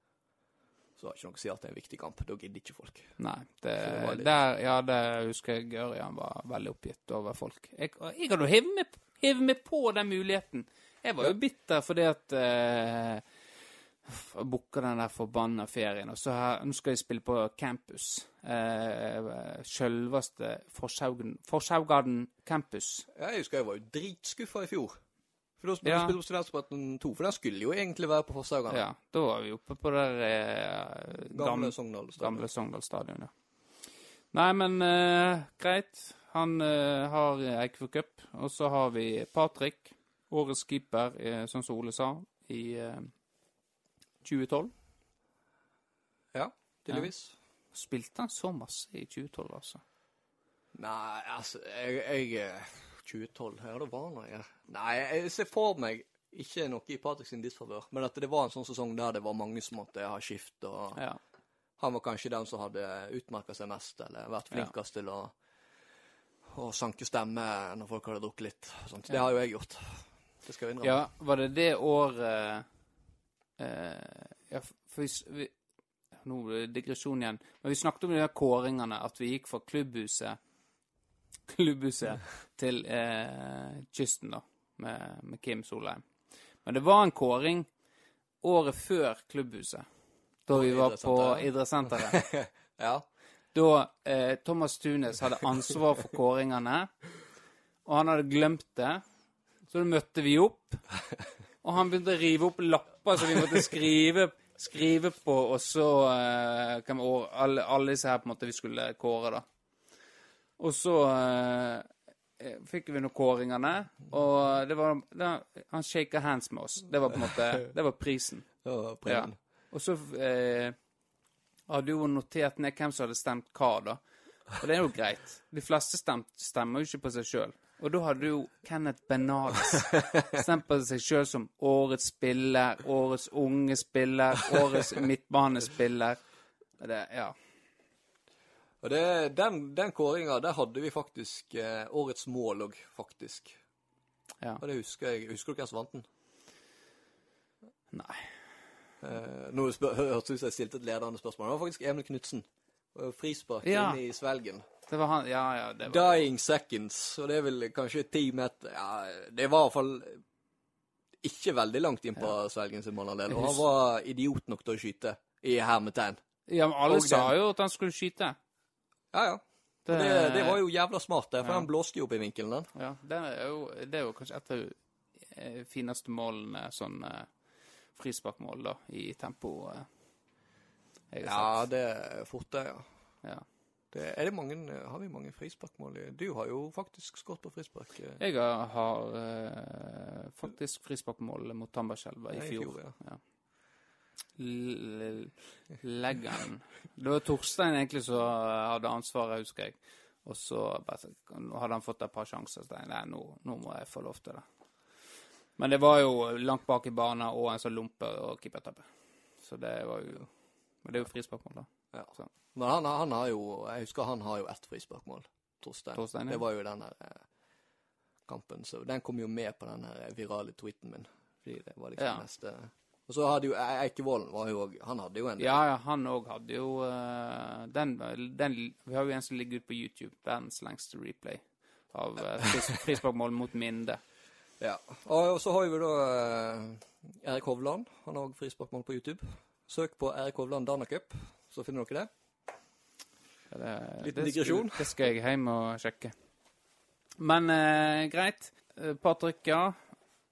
Så har ikke noe å si at det er en viktig kamp. Da gidder ikke folk. Nei. Det, det litt- der, ja, det husker jeg Ørjan var veldig oppgitt over folk. Jeg, jeg hadde meg, hevet meg på den muligheten. Jeg var jo bitter fordi at eh, jeg booka den der forbanna ferien, og så her, nå skal jeg spille på campus. Eh, Sjølveste Forshaugen- Forshaugaden campus. Jeg husker jeg var jo dritskuffa i fjor. For da Ja. spilte vi Studentsporten 2, for den skulle jo egentlig være på Fosshaugane. Ja, da var vi oppe på det eh, Gamle gamle, Sogndal. stadion, ja. Nei, men eh, greit. Han eh, har Eikefjord Cup. Og så har vi Patrick, årets keeper, eh, som Ole sa, i eh, 2012. Ja, tydeligvis. Spilte han så masse i 2012, altså? Nei, altså, jeg, jeg eh, 2012, ja, det var noe? Nei, jeg ser for meg ikke noe i Patrick sin disfavør, men at det var en sånn sesong der det var mange som måtte ha skift, og Ja. han var kanskje den som hadde utmerka seg mest, eller vært flinkest til å, å sanke stemme når folk hadde drukket litt. Sånt. Det har jo jeg gjort. Det skal jeg innrømme. ja, var det det året eh, Ja, for hvis vi Nå digresjon igjen. Men vi snakket om de der kåringene, at vi gikk fra klubbhuset klubbhuset til eh, kysten, da, med, med Kim Solheim. Men det var en kåring året før klubbhuset, da vi var på idrettssenteret. Ja. Da eh, Thomas Tunes hadde ansvar for kåringene, og han hadde glemt det. Så da møtte vi opp, og han begynte å rive opp lapper som vi måtte skrive, skrive på, og så eh, alle, alle disse her på en måte vi skulle kåre, da. Og så eh, eh, fikk vi nå kåringene, og det var da, Han shaka hands med oss. Det var på en måte Det var prisen. Det var Ja. prisen. Og så eh, hadde jo notert ned hvem som hadde stemt hva, da. Og det er jo greit. De fleste stemt, stemmer jo ikke på seg sjøl. Og da hadde jo Kenneth Benales stemt på seg sjøl som årets spiller, årets unge spiller, årets midtbanespiller. Det, ja. Og det, den, den kåringa, der hadde vi faktisk eh, årets mål òg, faktisk. ja. Og det husker jeg. Husker du hvem som vant den? Nei. Eh, nå hørtes det ut som jeg stilte et ledende spørsmål. Det var faktisk Emil Knutsen. Frispark Ja. inn i svelgen. Det var han Ja, ja. Det var Dying seconds. Og det er vel kanskje ti meter Ja, det var i hvert fall ikke veldig langt inn på svelgen sin målandel, Og han var idiot nok til å skyte i hermetegn. Ja, men alle Og sa den- jo at han skulle skyte. Ja, ja. Det, det, det var jo jævla smart, det, for Ja. han blåste jo opp i vinkelen, den. Ja, det er jo, det er jo kanskje et av de eh, fineste målene, sånn eh, frisparkmål, da, i tempo. Eh, jeg Ja, har sett. det er fort det, ja. Ja. Det, er det mange, har vi mange frisparkmål? Du har jo faktisk skåret på frispark. Jeg har, har faktisk frisparkmål mot Tambarskjelva i i fjor, ja. ja. L- l- Leggen. Det var Torstein egentlig som hadde ansvaret, husker jeg. Og så hadde han fått et par sjanser. Så jeg nei, nå, nå må jeg få lov til det. Men det var jo langt bak i banen og en sånn lompe og keepertabbe. Så det var jo Men det er jo frisparkmål, da. Ja. Så. Men han, han har jo Jeg husker han har jo ett frisparkmål, Torstein. Torstein, ja. Det var jo den der eh, kampen. Så den kom jo med på den her virale tweeten min. Fordi det var liksom Ja. neste Og så hadde jo E- Eikevolden var jo òg Han hadde jo en Ja, ja, han òg hadde jo uh, den, den Vi har jo en som ligger ute på YouTube, verdens lengste replay av uh, fris, frisparkmål mot Minde. Ja. Og så har vi da uh, Erik Hovland. Han har òg frisparkmål på YouTube. Søk på Erik Hovland Danacup, så finner dere det. Ja, Det, Liten digresjon. Det skal jeg hjem og sjekke. Men uh, greit. Eh, Patrick, ja.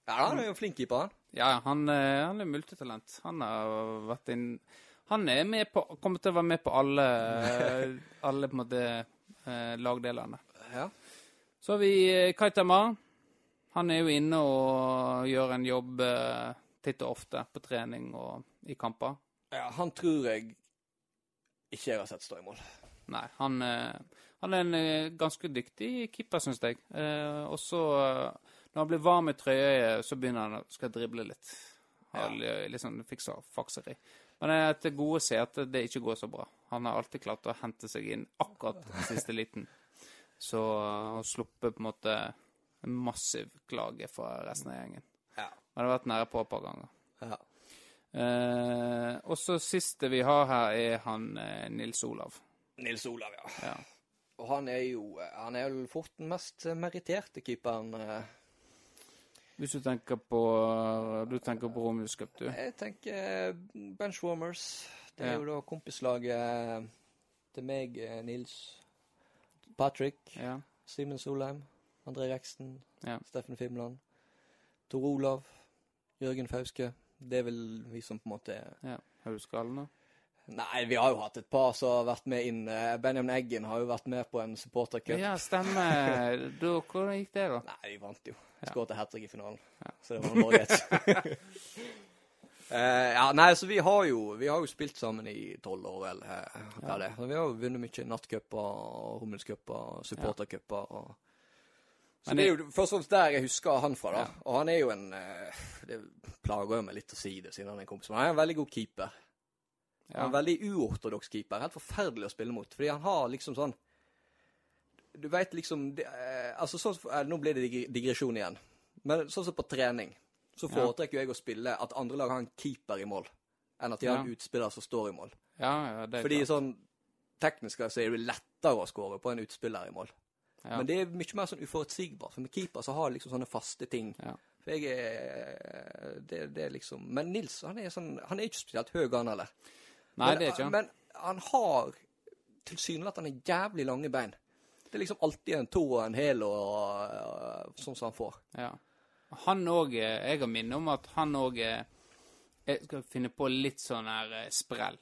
Ja, han er jo flink keeper, han. Ja, han, eh, han er multitalent. Han har vært inn Han er med på Kommer til å være med på alle Alle på en måte eh, lagdelene. Ja. Så har vi eh, Kaitama. Han er jo inne og gjør en jobb titt og ofte på trening og i kamper. ja. Han tror jeg ikke jeg har sett stå i mål. Nei, han, han er en ganske dyktig keeper, syns jeg. Og så, når han blir varm i trøya, så begynner han å skal drible litt. Ha li- litt sånn fakseri. Men jeg til gode å se at det ikke går så bra. Han har alltid klart å hente seg inn akkurat den siste liten. Så han har sluppet på en måte en massiv klage fra resten av gjengen. Ja. det har vært nære på et par ganger. ja. Eh, og så siste vi har her, er han eh, Nils Olav. Nils Olav, ja. Ja. Og han er jo Han er vel fort den mest meritterte keeperen. eh. Hvis du tenker på Du tenker på Romulus Cup, du. Jeg tenker Benchwarmers. Det er Ja. jo da kompislaget til meg, eh, Nils, Patrick, Ja. Simen Solheim, André Reksten, Ja. Steffen Fimland, Tor Olav, Jørgen Fauske. Det er vel vi som på en måte er ja. Da? Nei, vi har jo hatt et par som har vært med inn. Benjamin Eggen har jo vært med på en supportercup. Ja, stemmer. Da, hvordan gikk det, da? Nei, vi vant jo. Skåret hat trick i finalen. Så det var bare greit. uh, ja, nei, så vi har jo, vi har jo spilt sammen i tolv år, vel. Uh, er det? Så vi har jo vunnet mye nattcuper, Rommelscuper, supportercuper. og Så Men det er jo først og fremst der jeg husker han fra, da. Ja. Og han er jo en eh, Det plager jo meg litt å si det, siden han er en kompis, men han er en veldig god keeper. Han Ja. en veldig uortodoks keeper. Helt forferdelig å spille mot. Fordi han har liksom sånn Du veit liksom det, eh, Altså sånn eh, Nå blir det digresjon igjen. Men sånn som på trening, så foretrekker jo jeg å spille at andre lag har en keeper i mål, enn at de har en utspiller som står i mål. ja, ja, det er Fordi klart. sånn teknisk så er det lettere å skåre på en utspiller i mål. Ja. Men det er mye mer sånn uforutsigbart. For med keeper så har det liksom sånne faste ting. Ja. For jeg er det, det er liksom Men Nils, han er sånn Han er ikke spesielt høy, han heller. Nei, men, det er ikke han. Men han har tilsynelatende jævlig lange bein. Det er liksom alltid en to og en hæl og og, sånn som han får. Ja. Han òg Jeg har minne om at han òg Jeg skal finne på litt sånn her sprell. sprell.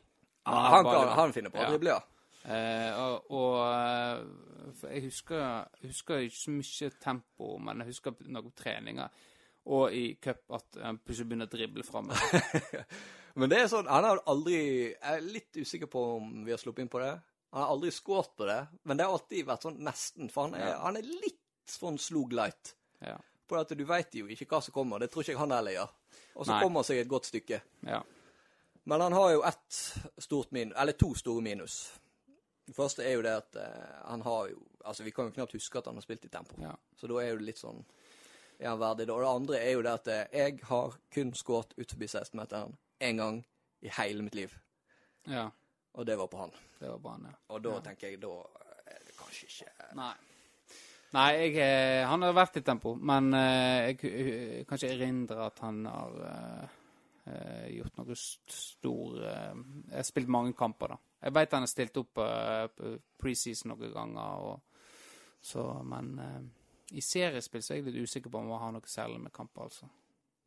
han, han, bare, han finner på å Ja. drible, ja. Eh, og eh, jeg husker, husker ikke så mye tempo, men jeg husker noen treninger og i cup at han plutselig begynner å drible framover. Men det er sånn, han har aldri Jeg er litt usikker på om vi har sluppet inn på det. Han har aldri skåret på det, men det har alltid vært sånn nesten. For han er, Ja. han er litt sånn slog light. Ja. På at du veit jo ikke hva som kommer. Det tror ikke jeg han heller gjør. Og så kommer han seg et godt stykke. ja. Men han har jo ett stort minus, eller to store minus. Det første er jo det at eh, han har jo Altså, vi kan jo knapt huske at han har spilt i tempo. Ja. Så da er jo det litt sånn Er han verdig da? Og det andre er jo det at eh, jeg har kun skåret utenfor forbi 16-meteren én gang i hele mitt liv. ja. Og det var på han. Det var på han, ja. Og da Ja. tenker jeg, da er det kanskje ikke Nei. Nei, jeg, eh, han har vært i tempo, men eh, jeg, jeg kan ikke erindre at han har eh, eh, gjort noe st- stor uh, Jeg har spilt mange kamper, da. Jeg veit han har stilt opp uh, preseason noen ganger, og, så, men eh, i seriespill så er jeg litt usikker på om han har noe særlig med kamper, altså.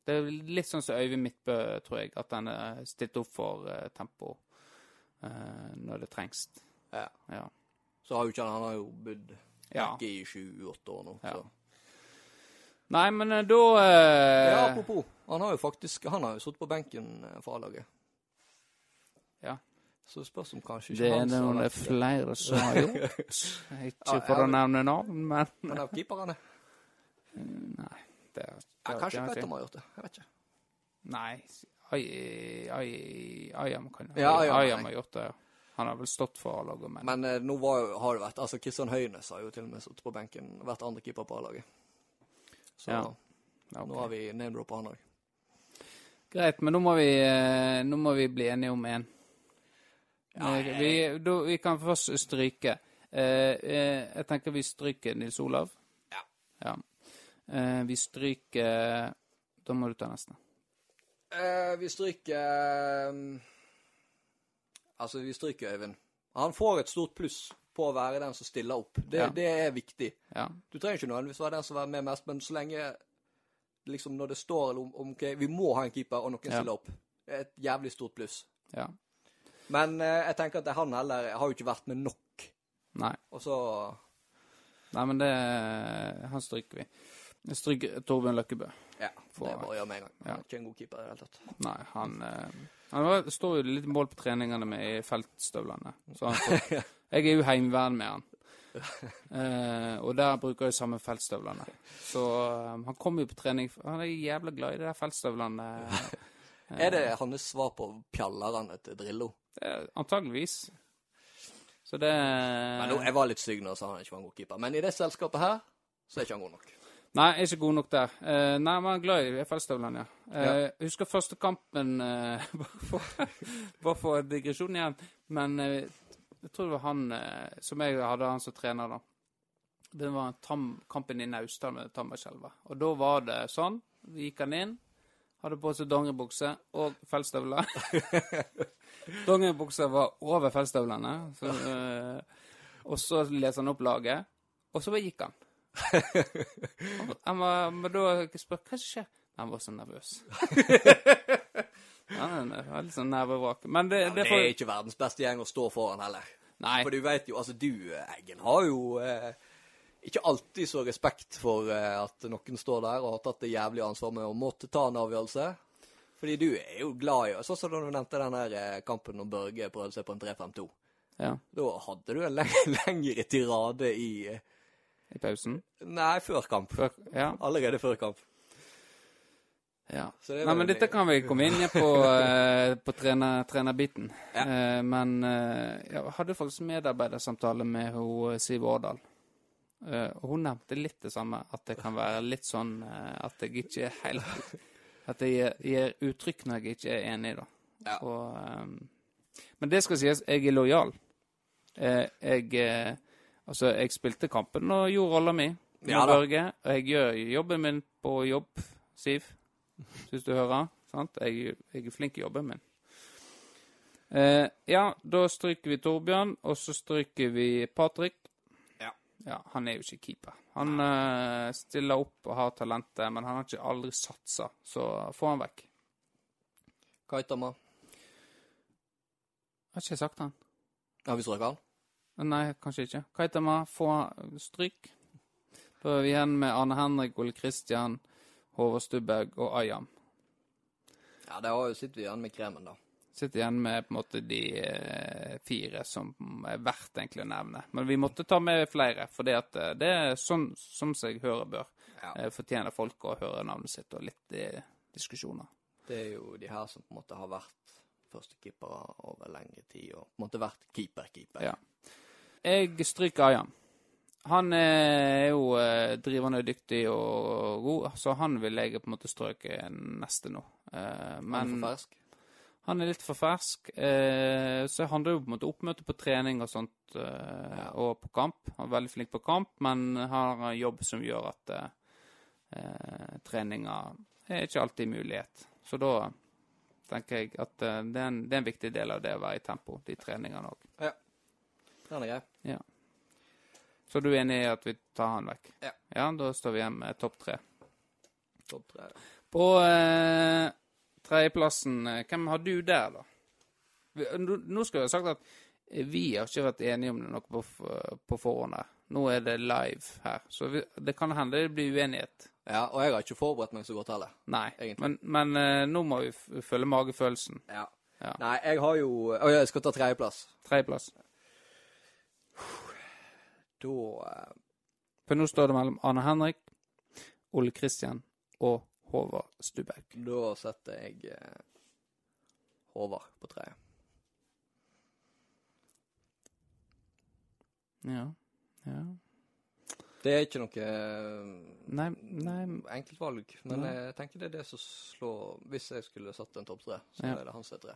Det er litt sånn som Øyvind Midtbø, tror jeg, at han er stilt opp for uh, tempo uh, når det trengs. Ja. Ja. Så har jo ikke han har jo bodd Ja. i 7-8 år nå. Ja. Så. Nei, men eh, da Ja, apropos. Han har jo faktisk Han har jo sittet på benken for A-laget. Ja. Så det spørs om kanskje ikke det han det er noen er flere som har gjort. Ikke for å nevne navn, men Men av keeperne? Nei. Det, det, Ja, kanskje Petter må ha gjort det. Jeg vet ikke. Nei. Ai- ai- Ayam kan Ja, Ayam, har gjort det. Han har vel stått for A-laget, men Men eh, nå var, har det vært Altså, Kristian Høynes har jo til og med sittet på benken, vært andre keeper på A-laget. Så Ja. Ja, ok. nå har vi name-dropper han òg. Greit, men nå må vi, eh, nå må vi bli enige om én. Ja, Eh, vi, da- vi kan først stryke. Eh, eh, jeg tenker vi stryker Nils Olav. Ja. ja. Eh, vi stryker Da må du ta neste. Eh, vi stryker eh, Altså, vi stryker Øyvind. Han får et stort pluss på å være den som stiller opp. Det, Ja. det er viktig. Ja. Du trenger ikke nødvendigvis være den som er med mest, men så lenge liksom når det står om, om okay, vi må ha en keeper, og noen Ja. stiller opp, det er et jævlig stort pluss. ja. Men eh, jeg tenker at det, han heller har jo ikke vært med nok. Nei. Og så Nei, men det Han stryker vi. Jeg stryker Torbjørn Løkkebø. Ja, For- det er bare å gjøre med en gang. Han er ikke en god keeper i det hele tatt. Nei, han eh, Han var, står jo litt mål på treningene med i feltstøvlene. Så han får, jeg er jo heimevern med han. Eh, og der bruker jeg samme feltstøvlene. Så eh, han kommer jo på trening Han er jævla glad i de der feltstøvlene. Er det hans svar på pjallerne til Drillo? Eh, antageligvis. Så det Men nå, jeg var litt stygg når jeg sa han ikke var en god keeper. Men i det selskapet her, så er ikke han god nok. Nei, jeg er ikke god nok der. Uh, nei, men jeg er glad i fjellstøvlene, ja. Uh, Ja. Jeg husker første kampen uh, Bare for, bare for digresjon igjen. Men uh, jeg tror det var han eh, som jeg hadde, han som trener, da. Det var en tam, kampen i Naustdal med Tammerskjelva. Og da var det sånn. Vi gikk han inn, hadde på seg dongeribukse og fellstøvler. dongeribuksa var over fellstøvlene. Så, eh, og så leste han opp laget, og så gikk han. Han var, men da spør hva som skjer. Han var så nervøs. Han er litt sånn nervevrak. Men det, Ja, det det er ikke verdens beste gjeng å stå foran heller. Nei. For du vet jo, altså du, Eggen, har jo eh, ikke alltid så respekt for eh, at noen står der og har tatt det jævlige ansvar med å måtte ta en avgjørelse. Fordi du er jo glad i Sånn som da du nevnte den der eh, kampen når Børge prøvde seg på en 3-5-2. Ja, Da hadde du en leng lengre tirade i eh, i pausen. Nei, før kamp. Før, ja. Allerede før kamp. ja. Det Nei, men dette kan vi komme inn på, uh, på trener, trenerbiten. Ja. Uh, men uh, jeg hadde faktisk medarbeidersamtale med ho, Siv Årdal. Og hun nevnte litt det samme, at det kan være litt sånn at jeg ikke er helt At jeg gir, gir uttrykk når jeg ikke er enig, da. Ja. Og, um, men det skal sies, jeg er lojal. Jeg Altså, jeg spilte kampen og gjorde rolla mi med Ja. Børge. Og jeg gjør jobben min på jobb, Siv. syns du hører. Sant? Jeg, jeg er flink i jobben min. Eh, ja, da stryker vi Torbjørn, og så stryker vi Patrick. Ja. Ja, Han er jo ikke keeper. Han eh, stiller opp og har talentet, men han har ikke aldri satsa, så få han vekk. Kaitama. Har ikke jeg sagt han? Har vi strøket han? Nei, kanskje ikke. Kaitama, få stryk. Da er vi igjen med Arne Henrik, Ole Kristian, Håvard Stubberg og Ayam. Ja, det sitter vi igjen med kremen, da. Sitter igjen med på en måte de eh, fire som er verdt egentlig å nevne. Men vi måtte ta med flere, for det, eh, det er sånn som seg hører bør. Ja. Eh, fortjener folk å høre navnet sitt og litt i diskusjoner. Det er jo de her som på en måte har vært førstekeepere over lengre tid, og på en måte vært keeper-keeper. Ja. Jeg stryker Ayan. Han er jo eh, drivende dyktig og god, så han vil jeg på en måte strøke neste nå. Eh, Men er for fersk. han er litt for fersk. Eh, så handler jo på en måte oppmøte på trening og sånt, eh, og på kamp. Han er veldig flink på kamp, men har en jobb som gjør at treninga er ikke alltid mulighet. Så da tenker jeg at det, er en, det er en viktig del av det å være i tempo, de treningene òg. Den er grei. Så du er enig i at vi tar han vekk? Ja. Ja, da står vi igjen med topp tre. Topp tre. På eh, tredjeplassen, eh, hvem har du der, da? Nå, skulle jeg ha sagt at eh, vi har ikke vært enige om det noe på, på forhånd her. Nå er det live her, så vi, det kan hende det blir uenighet. Ja, og jeg har ikke forberedt meg så godt heller. Nei, Egentlig. men, men eh, nå må vi følge magefølelsen. Ja. Ja. Nei, jeg har jo Å, jeg skal ta tredjeplass. Tredjeplass. Da eh, For nå står det mellom Arne Henrik, Ole Kristian og Håvard Stubberg. Da setter jeg eh, Håvard på treet. Ja. ja. Det er ikke noe eh, Nei, nei enkeltvalg, men Nei. jeg tenker det er det som slår Hvis jeg skulle satt en topp tre, så Ja. er det han som er tre.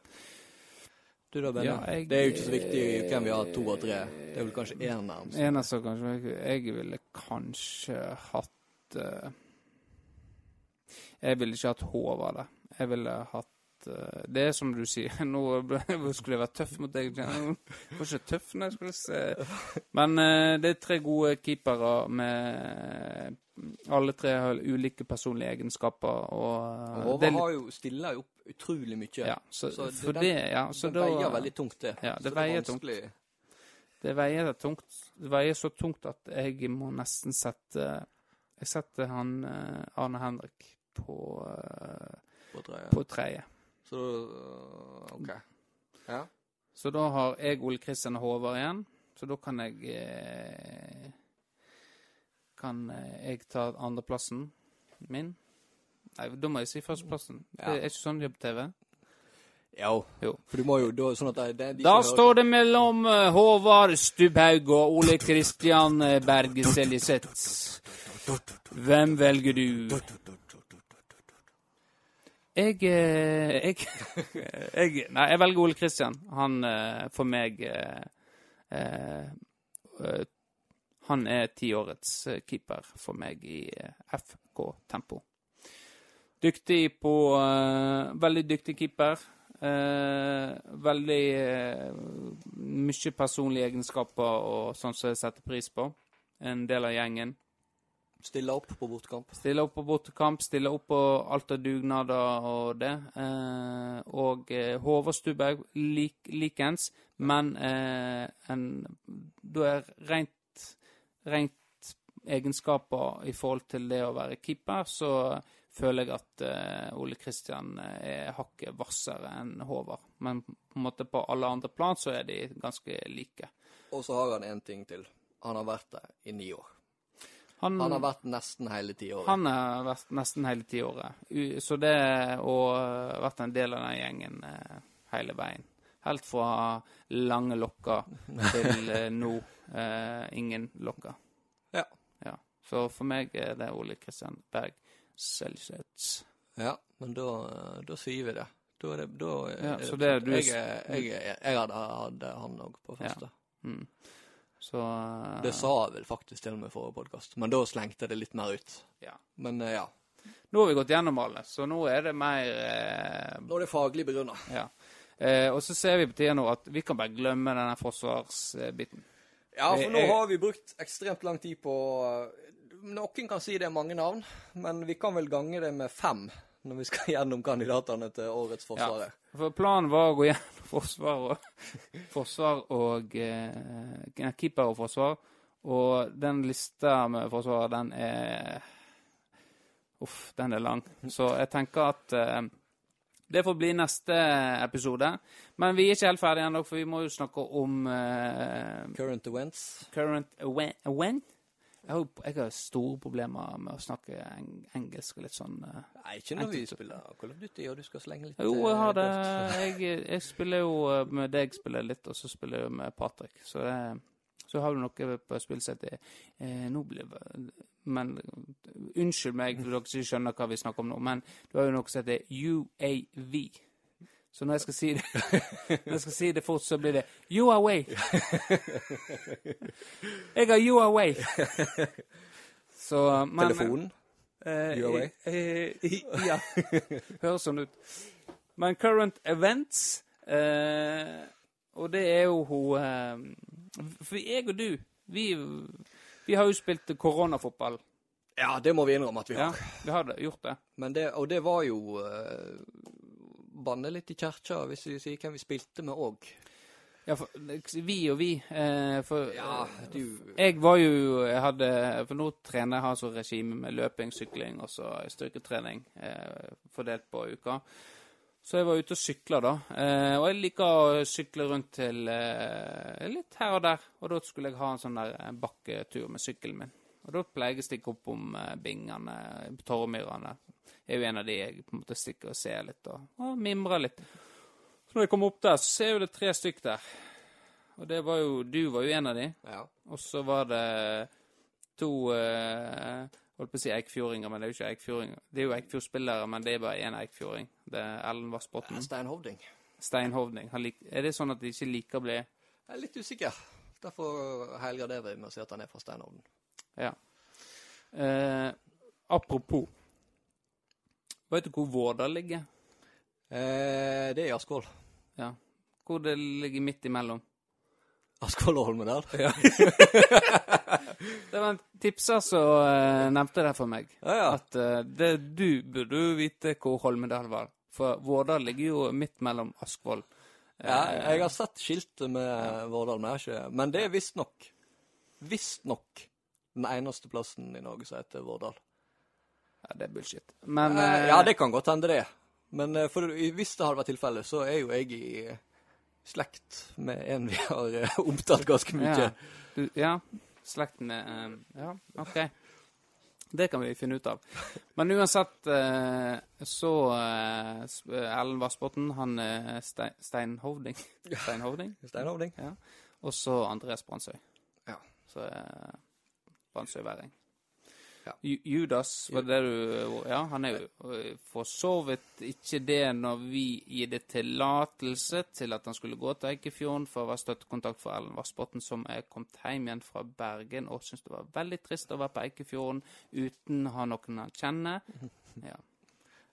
Du da, Benny? Ja, jeg- Det er jo ikke så viktig hvem vi har to og tre. Det er vel kanskje én nærmest. Eneste kanskje Jeg ville kanskje hatt eh, Jeg ville ikke hatt Håvard der. Jeg ville hatt Det er som du sier, nå skulle jeg vært tøff mot deg. Jeg var ikke tøff jeg skulle se Men eh, det er tre gode keepere med Alle tre har ulike personlige egenskaper, og Og eh, Håvard det har jo stilla jo opp utrolig mye. ja, så, så det- det, ja, så det da veier veldig tungt, det. Ja, det er veier tungt. Det veier tungt. Det veier så tungt at jeg må nesten sette Jeg setter han eh, Arne Henrik på, eh, På tredje. på tredje. Så øh, OK. Ja. Så da har jeg Ole Kristian Håvard igjen. Så da kan jeg eh, Kan eh, jeg ta andreplassen min? Nei, da må jeg si førsteplassen. Det er ikke sånn de er på TV. Jo. Jo. For du må jo da sånn at det, det, de Da hører står det mellom eh, Håvard Stubhaug og Ole Kristian Berge Seljeseth. Hvem velger du? Jeg, eh, jeg, jeg Nei, jeg velger Ole Kristian. Han eh, for meg eh, Han er tiårets keeper for meg i FK Tempo. Dyktig på Veldig dyktig keeper. Veldig mye personlige egenskaper og sånn som jeg setter pris på. En del av gjengen. Stille opp på bortekamp. Stille opp på bortekamp, stille opp på alt av dugnader og det. Eh, og eh, Håvard Stubberg lik, likens, men eh, en, da er rent, rent egenskaper i forhold til det å være keeper, så føler jeg at eh, Ole Kristian er hakket hvassere enn Håvard. Men på en måte på alle andre plan så er de ganske like. Og så har han én ting til. Han har vært der i ni år. Han, Han har vært nesten hele tiåret. Han har vært nesten hele tiåret. Så det å vært en del av den gjengen eh, hele veien. Helt fra lange lokker til eh, nå eh, ingen lokker. Ja. Ja. Så for meg er det Ole Kristian Berg Seljeseth. Ja, men da, da sier vi det. Da er det, da er Ja, det jeg, jeg, er- jeg hadde, hadde han òg på første. Mm. Så uh, Det sa jeg vel faktisk til og med forrige podkast, men da slengte jeg det litt mer ut. Ja. Men uh, ja. Nå har vi gått gjennom alle, så nå er det mer uh, Nå er det faglig begrunna. Ja. Og så ser vi på tida nå at vi kan bare glemme denne forsvarsbiten. Ja, for nå har vi brukt ekstremt lang tid på Noen kan si det er mange navn, men vi kan vel gange det med fem når vi skal gjennom kandidatene til årets forsvarer. For planen var å gå gjennom forsvar og, forsvar og eh, keeper og forsvar. Og den lista med forsvar, den er Uff, den er lang. Så jeg tenker at eh, det får bli neste episode. Men vi er ikke helt ferdige ennå, for vi må jo snakke om eh, Current events. current when? Jeg, har, jeg har store problemer med å snakke eng engelsk og litt sånn eh, Nei, ikke når vi spiller Call of Duty og du skal slenge litt Jo, jeg har det. eh, Jeg, jeg spiller jo eh, med deg spiller litt, og så spiller jeg med Patrick. Så, det, så har du noe på spillsettet. Eh, nå blir det Men unnskyld meg for dere som ikke skjønner hva vi snakker om nå, men du har jo noe som heter UAV. Så når jeg skal si det Når jeg skal si det fort, så blir det You are way! Jeg har you are way! Så men, Telefonen. Eh, You are eh, eh, ja. Høres sånn ut. Men current events eh, Og det er jo hun eh, For jeg og du, vi, vi har jo spilt koronafotball. Ja, det må vi innrømme at vi Ja, har. vi har det, gjort det. Men det, og det var jo Banne litt i kirka hvis vi sier hvem vi spilte med òg. Ja, for, vi og vi. Eh, for Ja, du Jeg var jo jeg hadde, For nå trener jeg har så regime med løping, sykling og så styrketrening eh, fordelt på uka. Så jeg var ute og sykla, da. Eh, og jeg liker å sykle rundt til eh, litt her og der. Og da skulle jeg ha en sånn der eh, bakketur med sykkelen min. Og da pleier jeg å stikke opp om eh, Bingene, Torvmyrene. Det er jo en av de jeg på en måte stikker og ser litt og, og mimrer litt. Så når jeg kommer opp der, så ser jeg jo det tre stykk der. Og det var jo Du var jo en av de. Ja. Og så var det to eh, Holdt på å si eikfjordinger, men det er jo ikke eikfjordinger. Det er jo eikfjordspillere, men det er bare én eikfjording. Det er Ellen Vassbotn. Stein Hovding. Stein Hovding. Er det sånn at de ikke liker å bli Jeg er litt usikker. Derfor helgarderer vi med å si at han er fra Steinhovden. Ja. Eh, apropos. Vet du hvor Vårdal ligger? Eh, det er Askvoll. Ja. Hvor det ligger midt imellom? Askvoll og Holmedal. Ja. det var en tipser som eh, nevnte det for meg. Ja, ja. At eh, det, du burde jo vite hvor Holmedal var. For Vårdal ligger jo midt mellom Askvoll. ja. Jeg har sett skiltet med Vårdal, men, men det er visstnok Visstnok den eneste plassen i Norge som heter Vårdal. Ja, det er bullshit. Men Eh, eh, ja, det kan godt hende det. Men eh, for, hvis det hadde vært tilfellet, så er jo jeg i slekt med en vi har eh, omtalt ganske mye. Ja. Ja. slekt med eh, Ja, OK. Det kan vi finne ut av. Men uansett eh, så eh, Ellen Vassbotn, han Stein, Steinhovding Hovding. Stein Hovding? Stein Hovding. Ja. Og så Andres Brandsøy. Ja. Så Brandsøyværing. Ja. Judas, var det du Ja, han er jo for så vidt ikke det når vi gir det tillatelse til at han skulle gå til Eikefjorden for å være støttekontakt for Ellen Vassbotn, som er kommet hjem igjen fra Bergen og syntes det var veldig trist å være på Eikefjorden uten å ha noen han kjenner. Ja.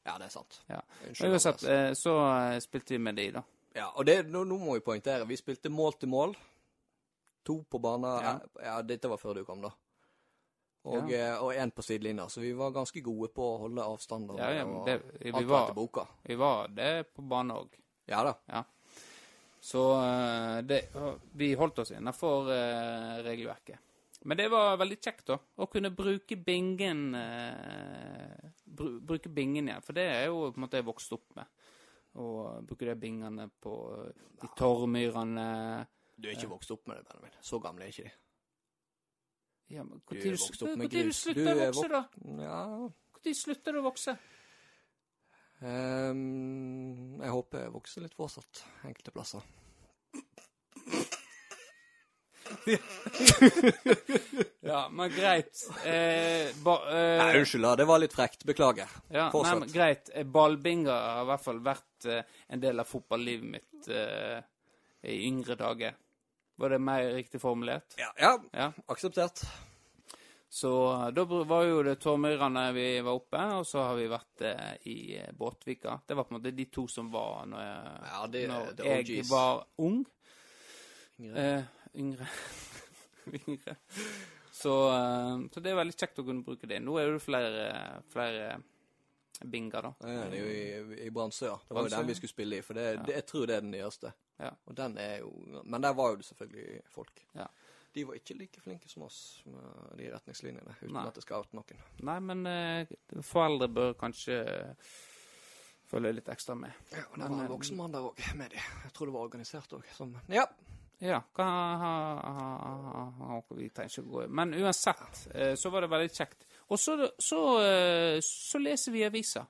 Ja, det er sant. ja. Unnskyld, Uansett, eh, så eh, spilte vi med de, da. Ja, og det, nå, nå må vi poengtere. Vi spilte mål til mål. To på banen. Ja. Ja. ja, dette var før du kom, da. Og ja. og en på sidelinja. Så vi var ganske gode på å holde avstand. Og, Ja, ja, det, vi, alt var var, etter boka. vi var det på bane òg. Ja da. Så eh, det, vi holdt oss innafor eh, regelverket. Men det var veldig kjekt, da. Å kunne bruke bingen eh, br Bruke bingen igjen. For det er jo på en måte jeg vokste opp med. Å bruke de bingene på eh, de torvmyrene Du er ikke vokst opp med det, Benjamin. Så gamle er ikke de. Ja, men Du tid, Når vokst opp med du slutter Du å vokse, vok- da? Ja Når slutter du å vokse? Um, Jeg håper jeg vokser litt fortsatt, enkelte plasser. Ja, men greit. Eh, ba, eh, Nei, unnskyld. Det var litt frekt. Beklager. Ja, nei, men greit. Eh, Ballbinger har i hvert fall vært eh, en del av fotballivet mitt eh, i yngre dager. Var det mer riktig formulert? Ja, ja. Ja. Akseptert. Så eh, da var jo det Tormyrene vi var oppe, og så har vi vært eh, i eh, Båtvika. Det var på en måte de to som var når jeg, Ja, det- når det jeg var ung. Yngre. Eh, yngre. yngre. Så, eh, så det er veldig kjekt å kunne bruke det. Nå er det flere, flere binger, da. Ja, det er jo i, i Brannsøya. Det var jo den vi skulle spille i, for det, det, jeg tror det er den nyeste. Ja. Og den er jo Men der var jo det selvfølgelig folk. Ja. De var ikke like flinke som oss med de retningslinjene, uten Nei. at det skal oute noen. Nei, men eh, foreldre bør kanskje følge litt ekstra med. Ja, og det var eh, en voksen mann der òg, med de. Jeg tror det var organisert òg. Som Ja. Ja, hva ha- ha- ha- Vi trenger ikke gå Men uansett, eh, så var det veldig kjekt. Og så, så, eh, så leser vi aviser.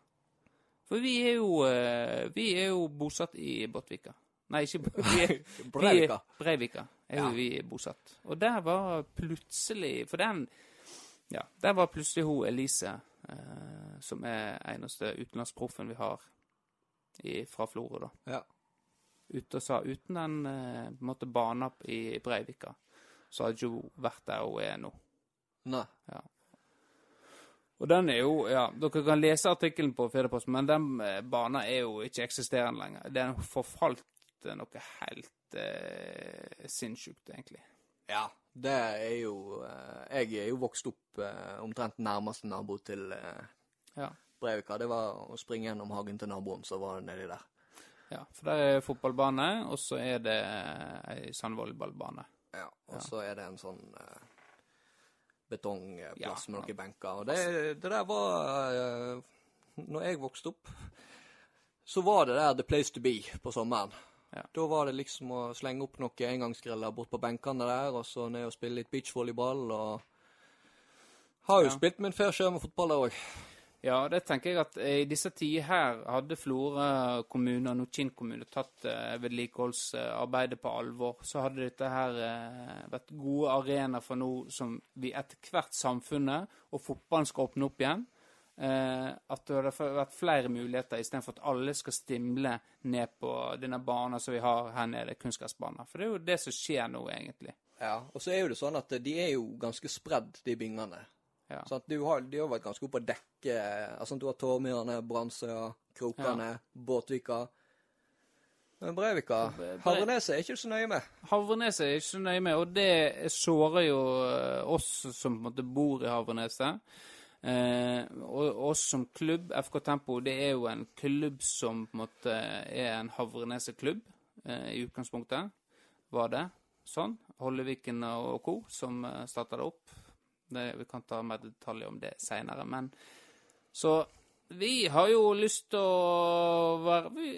For vi er jo, eh, vi er jo bosatt i Båtvika. Nei, ikke vi er, Breivika. Vi, Breivika er jo Ja. vi bosatt. Og der var plutselig For den Ja, der var plutselig hun Elise, eh, som er eneste utenlandsproffen vi har i, fra Florø, da Ja. ute og sa uten den eh, på en måte bana i Breivika, så hadde hun vært der hun er nå. Nei. Og den er jo Ja, dere kan lese artikkelen på Firdaposten, men den eh, bana er jo ikke eksisterende lenger. Den forfalt til noe helt eh, sinnssykt, egentlig. Ja, det er jo eh, Jeg er jo vokst opp eh, omtrent nærmeste nabo til eh, Ja. Breivika. Det var å springe gjennom hagen til naboen, så var det nedi der. ja for der er fotballbane, og så er det ei sandvolleyballbane. Ja, og Ja. så er det en sånn betongplass Ja, med noen benker. Og det, det der var eh, Når jeg vokste opp, så var det der the place to be på sommeren. Ja. Da var det liksom å slenge opp noen engangsgriller bort på benkene der, og så ned og spille litt beachvolleyball og Har jo Ja. spilt min fair share med fotball der òg. Ja, det tenker jeg at eh, i disse tider her hadde Florø kommune og Nordkinn kommune tatt eh, vedlikeholdsarbeidet på alvor, så hadde dette her eh, vært gode arenaer for noe som vi etter hvert samfunnet og fotballen skal åpne opp igjen. Eh, at det hadde vært flere muligheter istedenfor at alle skal stimle ned på denne banen som vi har her nede, kunstgressbanen. For det er jo det som skjer nå, egentlig. Ja, og så er jo det sånn at de er jo ganske spredd, de bingene. Ja. Sånn at du har, de har vært ganske oppe på å dekke altså Du har Tormyrene, Brannsøya, Krokane, Båtvika. Men Breivika Bre- Havreneset er ikke så nøye med. Havreneset er ikke så nøye med, og det sårer jo eh, oss som på en måte bor i Havreneset. Eh, og oss som klubb, FK Tempo, det er jo en klubb som på en måte er en Havreneset-klubb eh, i utgangspunktet. Var det sånn? Holleviken og co. som uh, starta det opp. Det, vi kan ta mer detaljer om det seinere, men Så vi har jo lyst til å være Vi,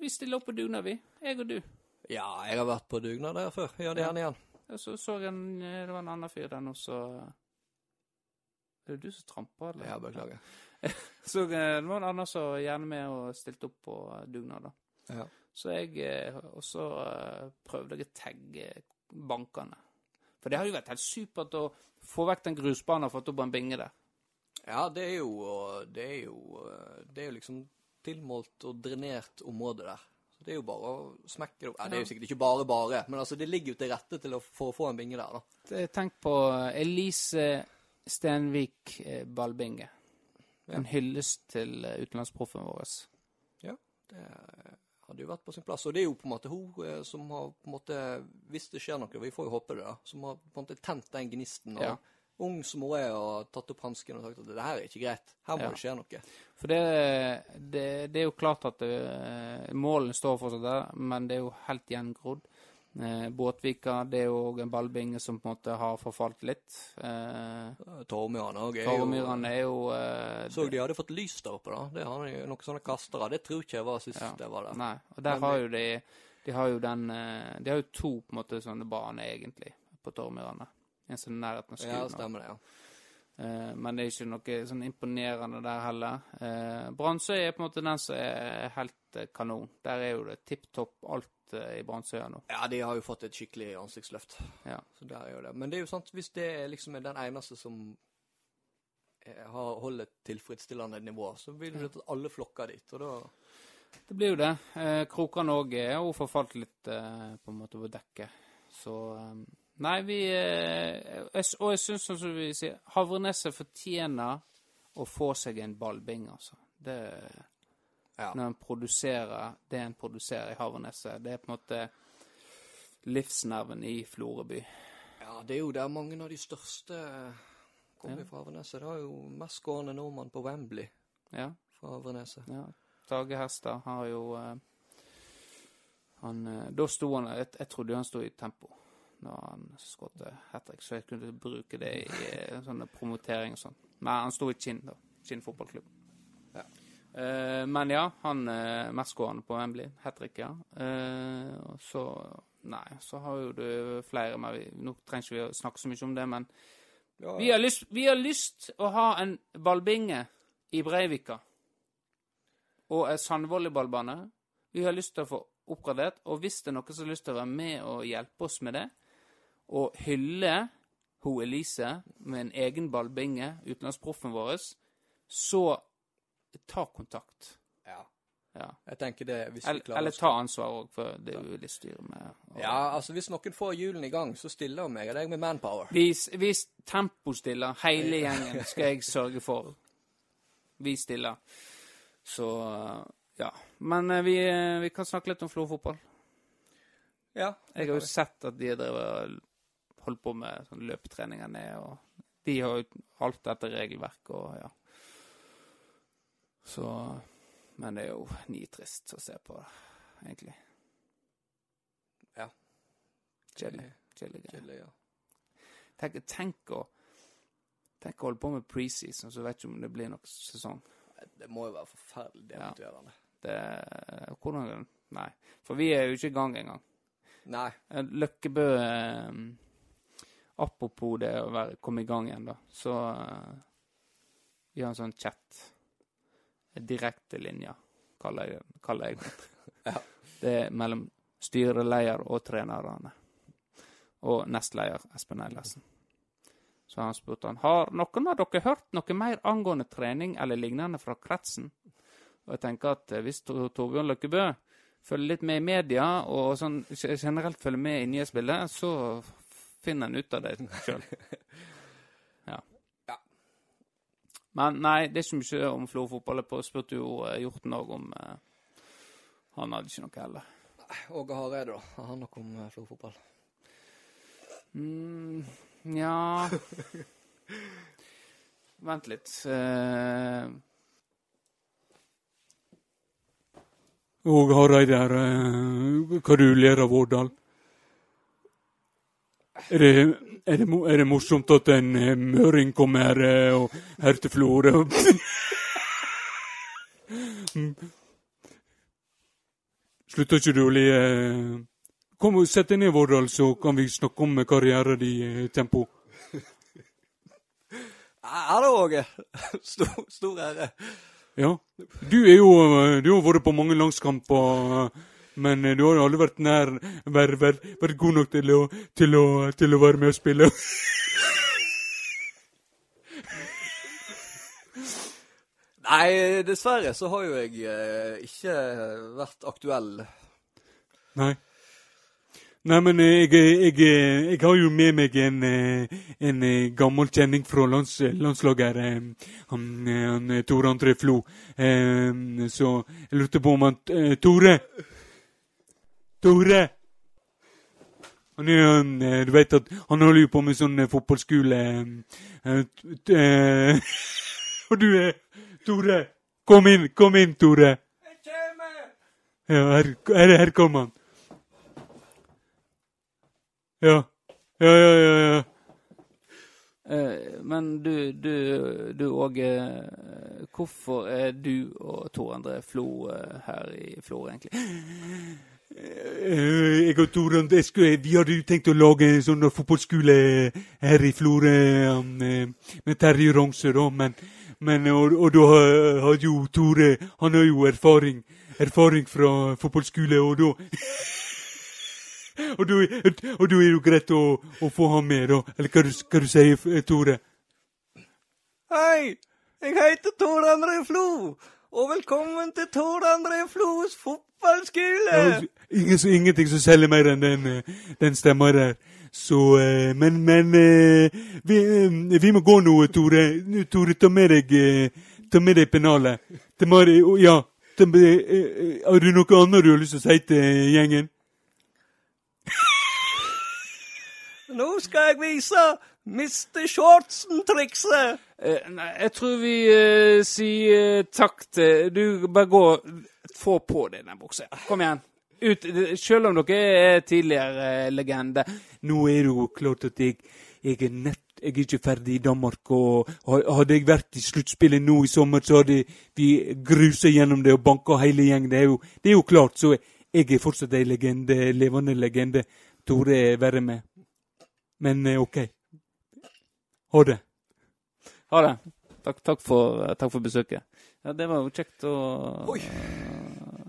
vi stiller opp på dugnad, vi. Jeg og du. Ja, jeg har vært på dugnad der før. Gjør det gjerne igjen. Ja, så så jeg en, det var en annen fyr der nå, så Er det du som tramper, eller? Ja, beklager. Så eh, det var en annen som gjerne med og stilte opp på eh, dugnad, da. Ja. Så jeg også Og så eh, prøvde jeg å tagge bankene. For det har jo vært helt supert å få vekk den grusbanen og fått opp en binge der. Ja, det er jo Det er jo, det er jo liksom tilmålt og drenert område der. Så det er jo bare å smekke det opp. Ja, det er jo sikkert ikke bare bare, men altså det ligger jo til rette til å, få, få en binge der, da. Tenk på Elise Stenvik eh, ballbinge. En hyllest til eh, utenlandsproffen vår. Det hadde jo vært på sin plass. Og det er jo på en måte hun eh, som har på en måte, hvis det skjer noe, vi får jo håpe det, da, som har på en måte tent den gnisten. Og Ja. ung som hun er, og tatt opp hansken og sagt at det her er ikke greit. Her må Ja. det skje noe. For det, det, det er jo klart at det, målene står fortsatt der, men det er jo helt gjengrodd. Eh, Båtvika det er jo en ballbinge som på en måte har forfalt litt. Eh, Tormyrene òg er jo er jo eh, Så de hadde fått lys der oppe, da. Det har de noen sånne kastere. Det tror ikke jeg var sist Ja. jeg var der. Nei, og der Men har jo de De har jo den eh, De har jo to på en måte sånne baner, egentlig, på Torvmyrene. En sånn nærheten av Ja, skuden. stemmer det, ja. Eh, men det er ikke noe sånn imponerende der heller. Eh, Bransøy er på en måte den som er helt eh, kanon. Der er jo det tipp topp alt eh, i Brannsøya nå. Ja, de har jo fått et skikkelig ansiktsløft. Ja. Så der er jo det. Men det er jo sant, hvis det liksom er den eneste som har holder et tilfredsstillende nivå, så vil det at alle flokker dit. Og da Det blir jo det. Eh, Krokan òg er jo forfalt litt eh, på en måte på dekket. Så eh, Nei, vi Og jeg syns, som vi sier, Havreneset fortjener å få seg en ballbing, altså. Det Ja. Når en produserer det en produserer i Havreneset, det er på en måte livsnerven i Floreby. Ja, det er jo der mange av de største kommer Ja. fra Havreneset. Det har jo mestgående nordmann på Wembley Ja. fra Havreneset. ja. Tage Hestad har jo eh, Han eh, Da sto han jeg, jeg trodde han sto i tempo når han skåret hat trick, så jeg kunne bruke det i eh, sånne promotering og sånn. Men han sto i Kinn, da. Kinn fotballklubb. Ja. Eh, men ja, han eh, mestskårende på Wembley. Hat trick, ja. Eh, så Nei, så har jo du flere men Nå trenger ikke vi å snakke så mye om det, men Ja, vi har lyst, vi har lyst å ha en ballbinge i Breivika. Og en sandvolleyballbane. Vi har lyst til å få oppgradert. Og hvis det er noen som har lyst til å være med og hjelpe oss med det, og hylle hun Elise med en egen ballbinge, utenlandsproffen vår, så ta kontakt. ja. Ja. Jeg tenker det hvis vi Eller, klarer eller ta ansvar òg, for det er jo litt styr med og- Ja, altså hvis noen får hjulene i gang, så stiller og deg med manpower. Vi, Tempo tempostiller, hele gjengen skal jeg sørge for. Vi stiller. Så ja. Men eh, vi, eh, vi kan snakke litt om Florfotball. Ja. Jeg har jo sett at de drevet holdt på med sånn løpetreninger ned, og de har jo alt dette regelverket og ja. Så Men det er jo nitrist å se på, egentlig. Ja. Kjedelig. Kjedelig. Kjedelig, ja. Tenk, tenk, å, tenk å holde på med preseason, så vet du om det blir nok sesong. Det må jo være forferdelig Ja. demotiverende. Det, hvordan Nei. For vi er jo ikke i gang engang. Nei. Løkkebø eh, Apropos det å være, komme i gang igjen, da, så eh, Vi har en sånn chat. En Direkte linje, kaller jeg, kaller jeg det. Ja. Det er mellom styreleder og trenerne. Og nestleder Espen Eilertsen. Så han spurte han har noen av dere hørt noe mer angående trening eller lignende fra kretsen. Og jeg tenker at eh, hvis Torbjørn Løkkebø følger litt med i media, og sånn generelt følger med i nyhetsbildet, så finner en ut av det sjøl. Men nei, det er ikke mye om Flo fotball. Jeg spurte jo eh, Hjorten òg om eh, Han hadde ikke noe heller. Åge Hareide, da. Har han noe om Flo Florø-fotball? Mm, ja Vent litt. Eh, Og Hareide her, eh, hva du ler av Årdal? Er det, er, det, er det morsomt at en eh, møring kommer eh, og, her til Florø? Mm. Slutter ikke du å le? eh? Kom og Sett deg ned, Vårdal, så kan vi snakke om karrieren din i tempo. Hallo, Åge. Stor, stor ære. Ja. Du er jo Du har vært på mange landskamper, men eh, du har aldri vært nær vært, vært, vært god nok til å, til, å, til å være med og spille. Nei, dessverre så har jo jeg eh, ikke vært aktuell. Nei. Nei, men eh, jeg, jeg, jeg, jeg har jo med meg en, eh, en eh, gammel kjenning fra lands, landslaget. her, eh, Han, eh, han eh, Tore André Flo. Eh, Så jeg lurte på om han eh, Tore! Tore! Han er jo eh, Du vet at han holder jo på med sånn eh, fotballskole eh, Og du er Tore! Kom inn, kom inn, Tore! Jeg kommer! Ja, her, her, her kommer han. Ja. Ja, ja, ja. ja. Eh, men du, du, du Åge. Hvorfor er du og Tor André Flo her i Florø, egentlig? Eh, Jeg og Tore vi hadde jo tenkt å lage en sånn fotballskole her i Florø eh, med Terje Rongse, da. Men, men og, og da har jo Tore Han har jo erfaring, erfaring fra fotballskole, og da Og da er det jo greit å, å få ham med, da. Eller hva hva du sier du, Tore? Hei! Jeg heter Tor André Flo, og velkommen til Tord André Flos fotballskole! Ingen, så- ingenting som selger mer enn den, eh, den stemma der. Så eh, Men, men eh, vi, vi må gå nå, Tore. Tore, ta med deg Ta med deg pennalet. Ja. Ta med, har du noe annet du har lyst til å si til gjengen? Nå skal jeg vise Mr. Shortsen-trikset! Eh, nei, jeg tror vi eh, sier eh, takk til Du, bare gå. Få på deg den buksa. Kom igjen. Ut, selv om dere er tidligere eh, legende. Nå er det jo klart at jeg, jeg er nett jeg er ikke ferdig i Danmark, og hadde jeg vært i sluttspillet nå i sommer, så hadde vi grusa gjennom det og banka hele gjengen. Det er jo, det er jo klart, så jeg er fortsatt ei legende, levende legende. Tore er verre med. Men eh, OK. Ha det. Ha det. Takk, takk, for, eh, takk for besøket. Ja, det var jo kjekt å Oi.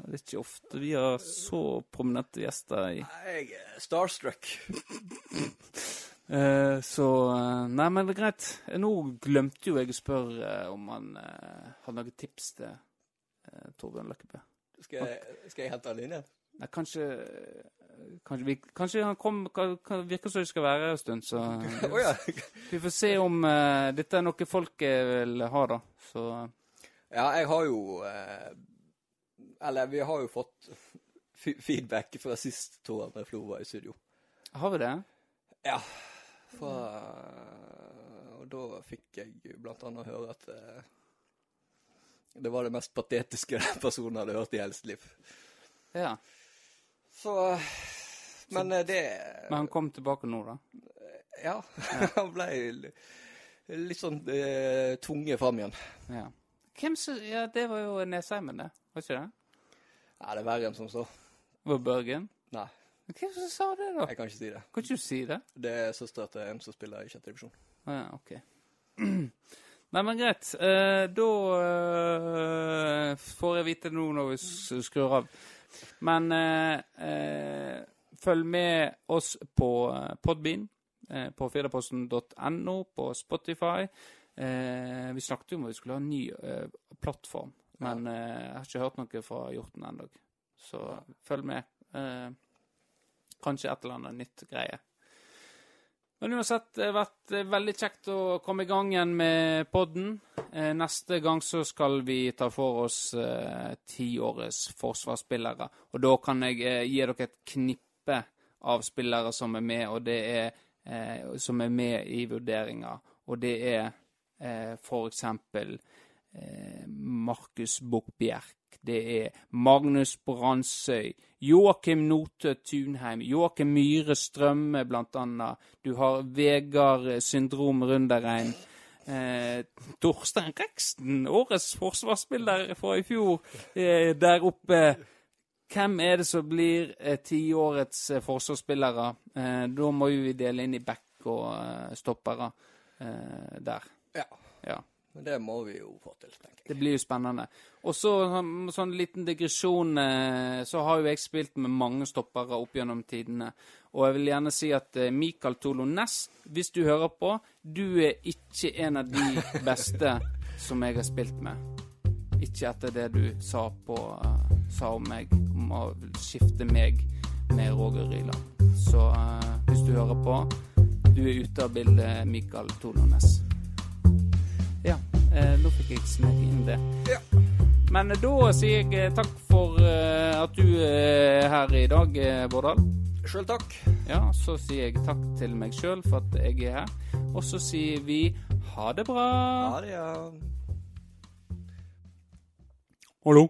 Det er ikke ofte vi har så prominente gjester i Jeg er starstruck. Eh, Så eh, Nei, men det er greit. Eh, Nå glemte jo jeg å spørre eh, om han uh, har noen tips til uh, Torbjørn Løkkebø. Skal skal jeg hente han inn igjen? Nei, kanskje Kanskje, vi, kanskje han kom kan, kan Virker som det skal være en stund, så oh, ja. Vi får se om uh, dette er noe folk eh, vil ha, da. Så Ja, jeg har jo uh, Eller vi har jo fått feedback fra sist Tor André Flo var i studio. har vi det? Ja. Fra Og da fikk jeg blant annet høre at uh, det var det mest patetiske den personen hadde hørt i hele sitt liv. Ja. Så Men så, det Men han kom tilbake nå, da? Ja. Han ble litt sånn eh, tvunget fram igjen. Ja. Hvem som Ja, det var jo Nesheimen, det. Var ikke det? Ja, det er verre enn som står. Var det Børgen? Nei, Hvem som sa det, da? jeg kan ikke si det. Kan ikke du si det? Det er søstera til en som spiller i sjette divisjon. Ja, OK. Nei, men greit. Eh, da eh, får jeg vite nå når vi skrur av. Men eh, eh, følg med oss på eh, Podbean, eh, på firdaposten.no, på Spotify. Eh, vi snakket jo om at vi skulle ha en ny plattform, men eh, jeg har ikke hørt noe fra Hjorten ennå. Så følg med. Eh, kanskje et eller annet nytt greie. Men uansett, det har vært eh, veldig kjekt å komme i gang igjen med podden. Eh, neste gang så skal vi ta for oss eh, tiårets forsvarsspillere. Og da kan jeg eh, gi dere et knippe av spillere som er med, og det er, eh, som er med i vurderinga. Og det er eh, eh, Markus Buch-Bjerk. Det er Magnus Bransøy, Joakim Notø Tunheim, Joakim Myhre Strømme, annet. Du har Vegard Syndrom Runderein. Eh, Torstein Reksten, årets forsvarsspiller fra i fjor, eh, der oppe. Hvem er det som blir eh, tiårets eh, forsvarsspillere? Eh, da må vi dele inn i back og eh, stoppere eh, der. Ja. Ja. Men det må vi jo få til, tenker jeg. Det blir jo spennende. Og så sånn, liten digresjon, eh, så har jo jeg spilt med mange stoppere opp gjennom tidene. Og jeg vil gjerne si at eh, Mikael Tolo Næss, hvis du hører på, du er ikke en av de beste som jeg har spilt med. Ikke etter det du sa, på, eh, sa om meg, om å skifte meg med Roger Ryland. Så hvis du hører på, du er ute av bildet, Mikael Tolo Ja, eh, nå fikk jeg sneke inn det. Men eh, da sier jeg eh, takk for eh, at du er her i dag, Bårdal. Sjøl takk. Ja, så sier jeg takk til meg sjøl for at jeg er her. Og så sier vi ha det bra. Ha det, ja. Hallo?